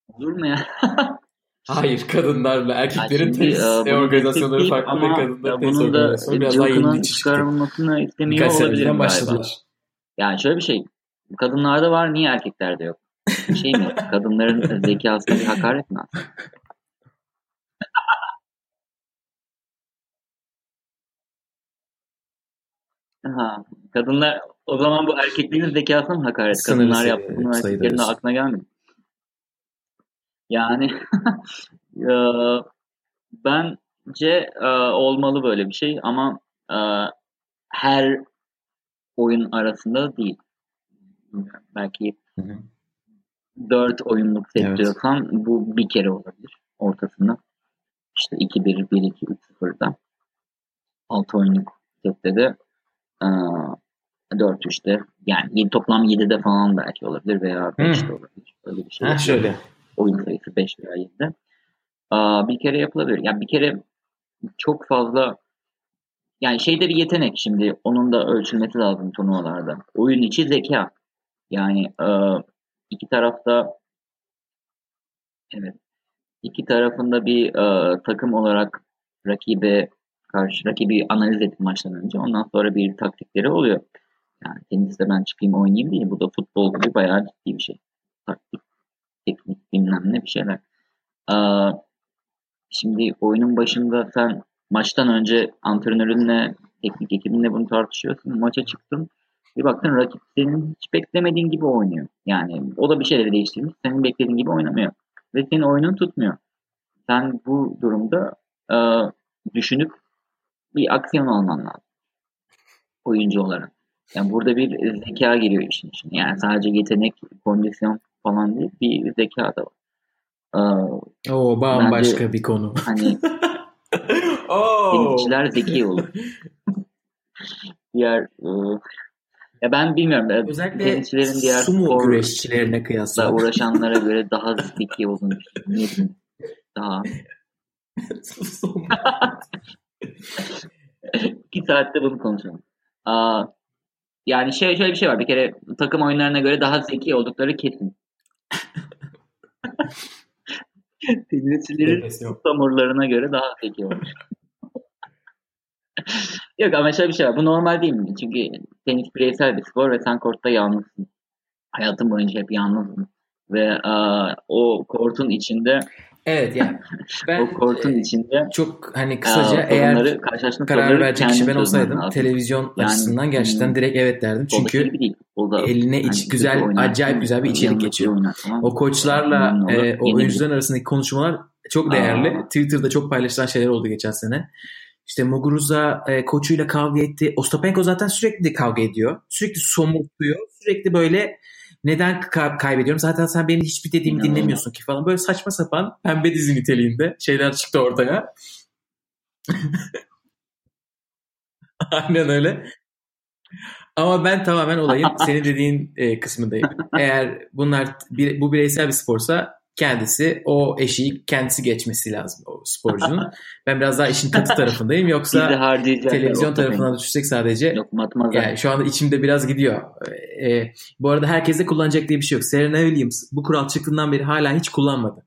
Olur mu ya? Hayır kadınlarla erkeklerin şimdi, tenis e, organizasyonları farklı ama kadınların tenis organizasyonu biraz daha yeni çıkarılmasını istemiyor olabilirim galiba. Yani şöyle bir şey kadınlarda var niye erkeklerde yok? Şey mi kadınların zekasına bir hakaret mi aslında? Ha, kadınlar o zaman bu erkeklerin zekasına mı hakaret? Kadınlar yaptı bunu erkeklerin aklına gelmedi. Yani e, bence e, olmalı böyle bir şey ama e, her oyun arasında değil. Belki hı hı. 4 oyunluk set evet. bu bir kere olabilir ortasında. İşte 2-1, 1-2, 3-0'da. 6 oyunluk sette de e, 4-3'te yani toplam 7'de falan belki olabilir veya 5'te olabilir. Öyle bir şey. Ha, şöyle oyun sayısı 5 veya 7'de. Aa, bir kere yapılabilir. Yani bir kere çok fazla yani şeyde bir yetenek şimdi onun da ölçülmesi lazım turnuvalarda. Oyun içi zeka. Yani e, iki tarafta evet iki tarafında bir e, takım olarak rakibe karşı rakibi analiz edip maçtan önce ondan sonra bir taktikleri oluyor. Yani teniste ben çıkayım oynayayım değil. Bu da futbol gibi bayağı ciddi bir şey. Taktik, teknik bilmem ne bir şeyler. Ee, şimdi oyunun başında sen maçtan önce antrenörünle, teknik ekibinle bunu tartışıyorsun. Maça çıktın. Bir baktın rakip senin hiç beklemediğin gibi oynuyor. Yani o da bir şeyleri değiştirmiş. Senin beklediğin gibi oynamıyor. Ve senin oyunun tutmuyor. Sen bu durumda e, düşünüp bir aksiyon alman lazım. Oyuncu olarak. Yani burada bir zeka giriyor işin içine. Yani sadece yetenek, kondisyon falan değil, bir zeka da var. Ee, Oo, bambaşka bence, bir konu. Hani tenisçiler zeki olur. diğer e, ya ben bilmiyorum. Özellikle tenisçilerin diğer sumo güreşçilerine kıyasla uğraşanlara göre daha zeki olduğunu düşünüyorum. Daha İki saatte bunu konuşalım. Aa, yani şey şöyle bir şey var. Bir kere takım oyunlarına göre daha zeki oldukları kesin. Tenisçilerin samurlarına göre daha zeki olmuş. Yok ama şöyle bir şey var. Bu normal değil mi? Çünkü tenis bireysel bir spor ve sen kortta yalnızsın. Hayatın boyunca hep yalnızsın. Ve a, o kortun içinde Evet yani ben o kortun e, içinde çok hani kısaca e, eğer karar verecek kişi ben olsaydım lazım. televizyon yani, açısından gerçekten direkt evet derdim. Çünkü o da, eline iç hani güzel oynar, acayip güzel bir içerik geçiyor. Oynar, tamam. O koçlarla e, o oyuncuların arasındaki konuşmalar çok değerli. Aa. Twitter'da çok paylaşılan şeyler oldu geçen sene. İşte Muguruza e, koçuyla kavga etti. Ostapenko zaten sürekli kavga ediyor. Sürekli somurtuyor. Sürekli böyle neden kaybediyorum? Zaten sen benim hiçbir dediğimi dinlemiyorsun ki falan. Böyle saçma sapan pembe dizi niteliğinde şeyler çıktı ortaya. Aynen öyle. Ama ben tamamen olayın senin dediğin e, kısmındayım. Eğer bunlar bir, bu bireysel bir sporsa kendisi o eşiği kendisi geçmesi lazım o sporcunun. ben biraz daha işin katı tarafındayım. Yoksa televizyon tarafından düşünsek sadece Yok, yani şu anda içimde biraz gidiyor. Ee, bu arada herkese kullanacak diye bir şey yok. Serena Williams bu kural çıktığından beri hala hiç kullanmadı.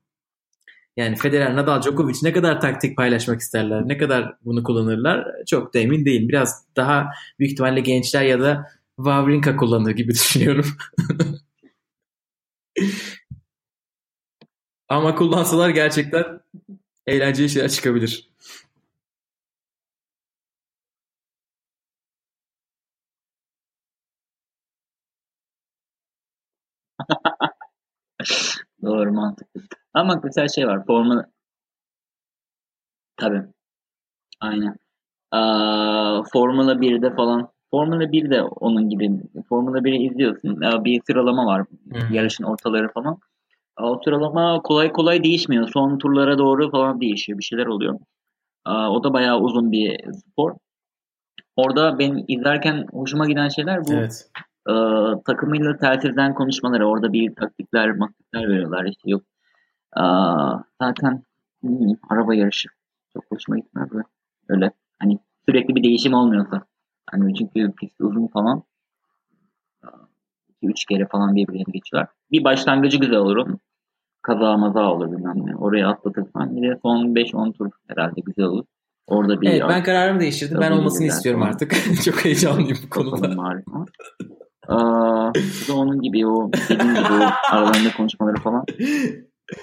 Yani Federer, Nadal, Djokovic ne kadar taktik paylaşmak isterler, ne kadar bunu kullanırlar çok da emin değilim. Biraz daha büyük ihtimalle gençler ya da Wawrinka kullanır gibi düşünüyorum. Ama kullansalar gerçekten eğlenceli şeyler çıkabilir. Doğru mantıklı. Ama mesela şey var. Formula Tabii. Aynen. Aa, Formula 1'de falan Formula 1'de onun gibi. Formula 1'i izliyorsun. Bir sıralama var. Hı. Yarışın ortaları falan. O sıralama kolay kolay değişmiyor. Son turlara doğru falan değişiyor. Bir şeyler oluyor. O da bayağı uzun bir spor. Orada ben izlerken hoşuma giden şeyler bu. Evet. E, takımıyla telsizden konuşmaları. Orada bir taktikler, maktikler veriyorlar. İşte yok. E, zaten hmm, araba yarışı. Çok hoşuma gitmez de. Öyle. Hani sürekli bir değişim olmuyorsa. Hani çünkü pist uzun falan. 2-3 kere falan birbirlerini geçiyorlar. Bir başlangıcı güzel olur kaza maza olur bilmem ne. Oraya atlatırsan bir de son 5-10 tur herhalde güzel olur. Orada bir evet ben kararımı değiştirdim. Ben olmasını istiyorum falan. artık. Çok heyecanlıyım bu konuda. Aa, da onun gibi o dediğim gibi o aralarında konuşmaları falan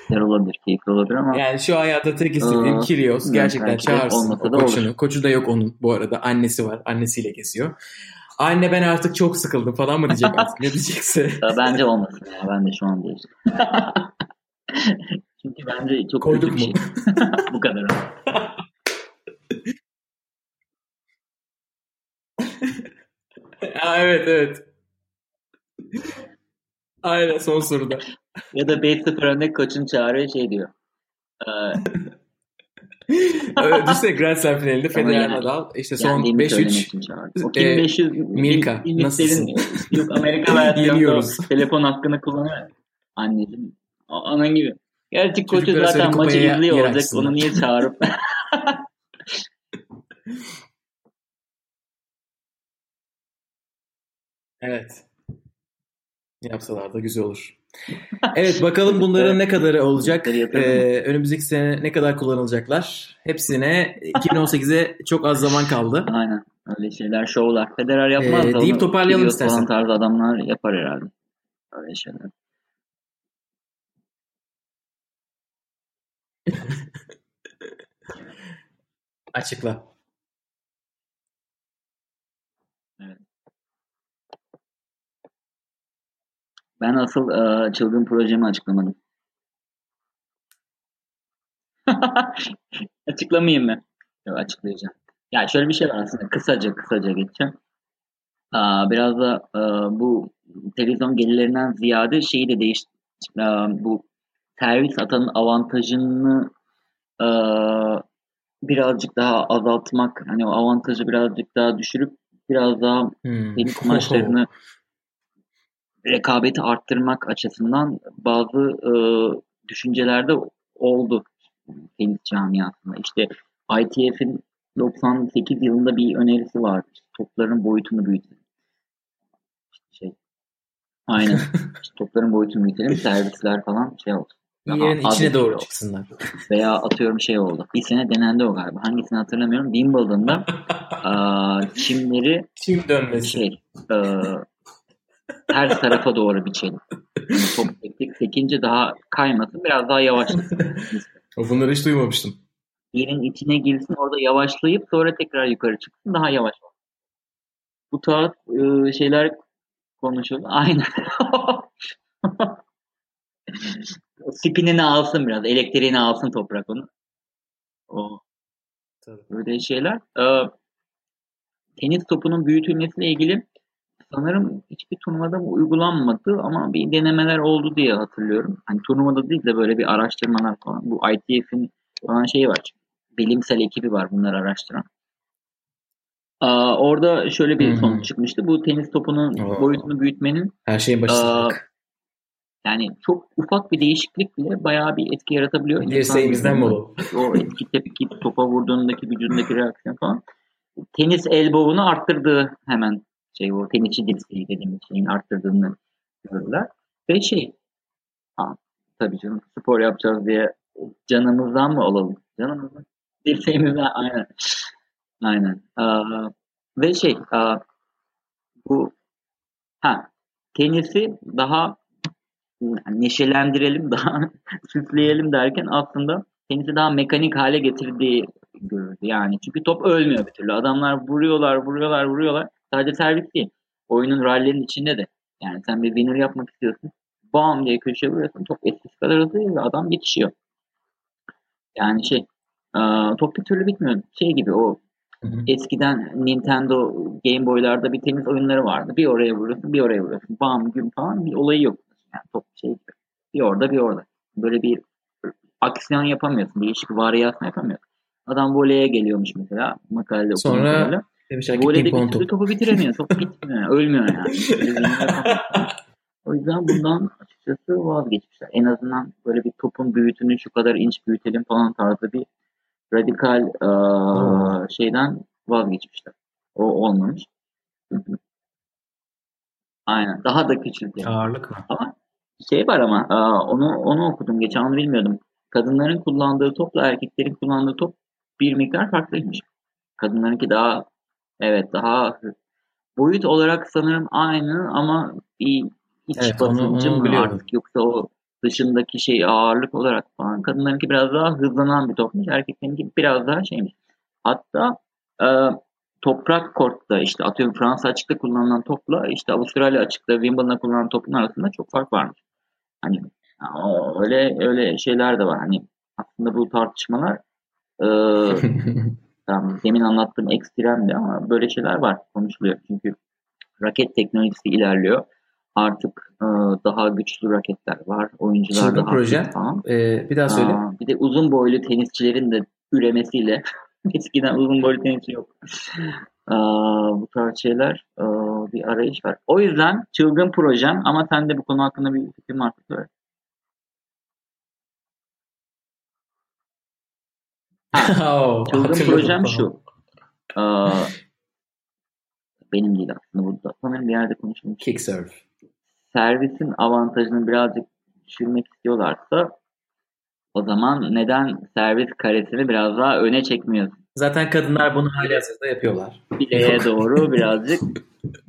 güzel olabilir, keyifli olabilir ama yani şu hayatta tek istediğim Kyrgios gerçekten çağırsın o koçunu. Olur. Koçu da yok onun bu arada. Annesi var. Annesiyle kesiyor. Anne ben artık çok sıkıldım falan mı diyecek artık ne diyecekse. bence olmasın ya. Ben de şu an değil. Çünkü bence çok Koyduk kötü bir şey. Bu kadar. Aa, evet evet. Aynen son soruda. ya da 5-0 önde koçun çağırıyor şey diyor. Ee, Düşünsene Grand Slam finalinde Federer yani, Nadal işte son 5-3 e, e, Milka nasılsın? Yok Amerika versiyonu telefon hakkını kullanıyor. Anneciğim anan gibi. Gerçi koçu zaten maçı izliyor olacak. Onu niye çağırıp? evet. Yapsalar da güzel olur. Evet bakalım bunların ne kadarı olacak. Ee, önümüzdeki sene ne kadar kullanılacaklar. Hepsine 2018'e çok az zaman kaldı. Aynen. Öyle şeyler, şovlar. Federer yapmaz ee, da deyip toparlayalım istersen. tarzı adamlar yapar herhalde. Öyle şeyler. Açıkla. Evet. Ben asıl e, çılgın projemi açıklamadım. Açıklamayayım mı? Yok açıklayacağım. Ya şöyle bir şey var aslında. Kısaca kısaca geçeceğim. Aa, biraz da e, bu televizyon gelirlerinden ziyade şeyi de değiş e, bu servis atanın avantajını e, birazcık daha azaltmak hani o avantajı birazcık daha düşürüp biraz daha hmm. tenis maçlarını rekabeti arttırmak açısından bazı e, düşüncelerde oldu tenis camiasında. İşte ITF'in 98 yılında bir önerisi vardı. Topların boyutunu büyütelim. Şey, aynen. İşte topların boyutunu büyütelim. Servisler falan şey oldu. Yerin içine doğru oldu. çıksınlar. Veya atıyorum şey oldu. Bir sene denendi o galiba. Hangisini hatırlamıyorum. Wimbledon'da a, çimleri çim dönmesi. Şey, a, ters tarafa doğru biçelim. Yani top sektik. Sekince daha kaymasın. Biraz daha yavaşlasın. Bunları hiç duymamıştım. Yerin içine girsin. Orada yavaşlayıp sonra tekrar yukarı çıksın. Daha yavaş Bu tarz e, şeyler konuşuldu. Aynen. spinini alsın biraz. Elektriğini alsın toprak onu. O. Tabii. Böyle şeyler. Ee, tenis topunun büyütülmesiyle ilgili sanırım hiçbir turnuvada bu uygulanmadı ama bir denemeler oldu diye hatırlıyorum. Hani turnuvada değil de böyle bir araştırmalar falan. Bu ITF'in falan şeyi var. Bilimsel ekibi var bunları araştıran. Aa, orada şöyle bir sonuç çıkmıştı. Bu tenis topunun Oo. boyutunu büyütmenin her şeyin başında. Yani çok ufak bir değişiklik bile bayağı bir etki yaratabiliyor. Dirseğimizden mi o? O etki tepki topa vurduğundaki vücudundaki reaksiyon falan. Tenis elbow'unu arttırdığı hemen şey o tenisçi dirseği dediğimiz şeyin arttırdığını görürler. Ve şey ha, tabii canım spor yapacağız diye canımızdan mı olalım? Canımızdan. Dirseğimizden aynen. Aynen. Aa, ve şey aa, bu ha tenisi daha neşelendirelim, daha süsleyelim derken aslında tenisi daha mekanik hale getirdiği görüldü. Yani çünkü top ölmüyor bir türlü. Adamlar vuruyorlar, vuruyorlar, vuruyorlar. Sadece servis değil. Oyunun rallerin içinde de. Yani sen bir winner yapmak istiyorsun. Bam diye köşeye vuruyorsun. Top eskisi kadar hızlı ve adam yetişiyor. Yani şey top bir türlü bitmiyor. Şey gibi o Hı hı. Eskiden Nintendo Game Boy'larda bir tenis oyunları vardı. Bir oraya vuruyorsun, bir oraya vuruyorsun. Bam gün falan bir olayı yok. Yani top şey bir orada bir orada. Böyle bir aksiyon yapamıyorsun. Değişik varyasyon yapamıyorsun. Adam voleye geliyormuş mesela. Makalede Sonra demişler Voleyde bir türlü topu bitiremiyor. Top bitmiyor. Yani. Ölmüyor yani. o yüzden bundan açıkçası vazgeçmişler. En azından böyle bir topun büyütünü şu kadar inç büyütelim falan tarzı bir radikal e, şeyden vazgeçmişler. O olmamış. Aynen. Daha da küçüldü. Ağırlık mı? Ama şey var ama onu onu okudum geçen onu bilmiyordum. Kadınların kullandığı topla erkeklerin kullandığı top bir miktar farklıymış. Kadınlarınki daha evet daha boyut olarak sanırım aynı ama bir iç evet, basıncı mı artık yoksa o dışındaki şey ağırlık olarak falan kadınlarınki biraz daha hızlanan bir topmuş. Erkeklerinki biraz daha şeymiş. Hatta e, toprak kortta işte atıyorum Fransa açıkta kullanılan topla işte Avustralya açıkta Wimbledon'da kullanılan topun arasında çok fark varmış. Hani öyle öyle şeyler de var. Hani aslında bu tartışmalar e, tamam, demin anlattığım ekstremdi ama böyle şeyler var konuşuluyor. Çünkü raket teknolojisi ilerliyor. Artık e, daha güçlü raketler var. Oyuncular daha proje. Falan. Ee, bir daha söyle. Aa, bir de uzun boylu tenisçilerin de üremesiyle eskiden uzun boylu tenisçi yok. Aa, bu tarz şeyler aa, bir arayış var. O yüzden çılgın projem ama sen de bu konu hakkında bir fikrin var. Ha, çılgın projem şu. Aa, benim değil aslında burada. Sanırım bir yerde konuşulmuş. Kick serve. Servisin avantajını birazcık düşürmek istiyorlarsa o zaman neden servis karesini biraz daha öne çekmiyorsun? Zaten kadınlar bunu hali hazırda yapıyorlar. Bileğe doğru birazcık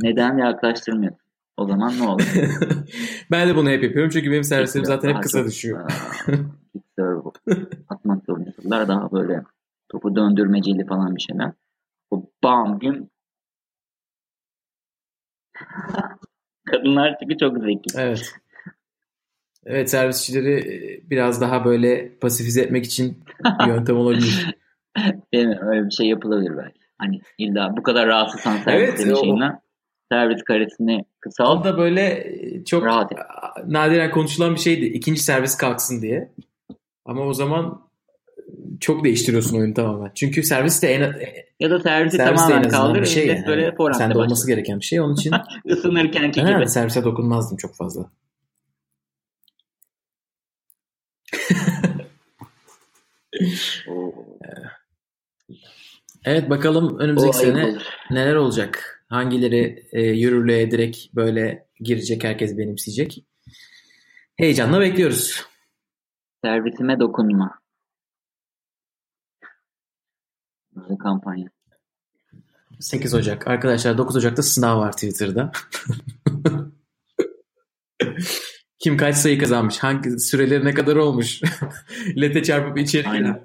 neden yaklaştırmıyorsun? O zaman ne olur? ben de bunu hep yapıyorum çünkü benim servislerim zaten hep kısa düşüyor. Kick serve atmak zorundasılar. Daha böyle topu döndürmeceli falan bir şeyler. O bam gün Kadınlar çünkü çok zeki. Evet. Evet servisçileri e, biraz daha böyle pasifize etmek için bir yöntem olabilir. Değil mi? Öyle bir şey yapılabilir belki. Hani illa bu kadar rahatsızsan servis Evet, o- şeyinden servis karesini kısalt. O da böyle e, çok Rahat nadiren konuşulan bir şeydi. İkinci servis kalksın diye. Ama o zaman çok değiştiriyorsun oyunu tamamen. Çünkü servis de en, Ya da servisi servis tamamen kaldır. bir şey. Yani. böyle forehand'e Sende olması gereken bir şey. Onun için Isınırkenki Ha, gibi. servise dokunmazdım çok fazla. Evet bakalım o önümüzdeki ayıp sene olur. neler olacak? Hangileri e, yürürlüğe direkt böyle girecek, herkes benimseyecek? Heyecanla bekliyoruz. Servisime dokunma. Böyle kampanya. 8 Ocak. Arkadaşlar 9 Ocak'ta sınav var Twitter'da. Kim kaç sayı kazanmış? Hangi süreleri ne kadar olmuş? Lete çarpıp içeri Aynen.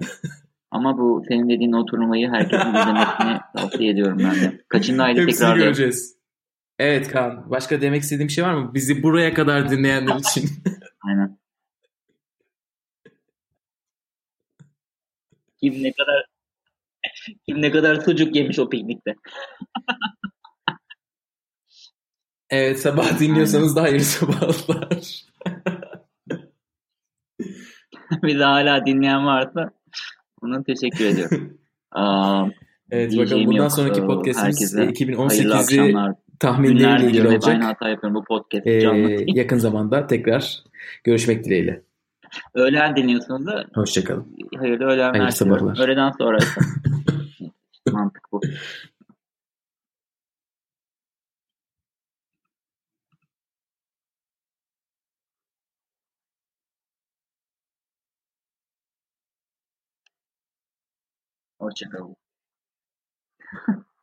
Ama bu senin dediğin o turnuvayı herkesin izlemesini tavsiye ediyorum ben de. Kaçıncı ayda tekrar göreceğiz. Evet Kaan. Başka demek istediğim şey var mı? Bizi buraya kadar dinleyenler için. Aynen. Kim ne kadar kim ne kadar sucuk yemiş o piknikte. evet sabah dinliyorsanız da hayırlı sabahlar. Bir de hala dinleyen varsa ona teşekkür ediyorum. Aa, Evet bakalım bundan yok. sonraki podcastimiz herkese Hayırlı 2018'i akşamlar. tahminleriyle ilgili olacak. aynı hata yapıyorum bu podcast Ee, yakın zamanda tekrar görüşmek dileğiyle. Öğlen dinliyorsunuz da Hoşçakalın. hayırlı öğlenler. Hayırlı sabahlar. Öğleden sonra. Mantık bu. Hoşçakalın.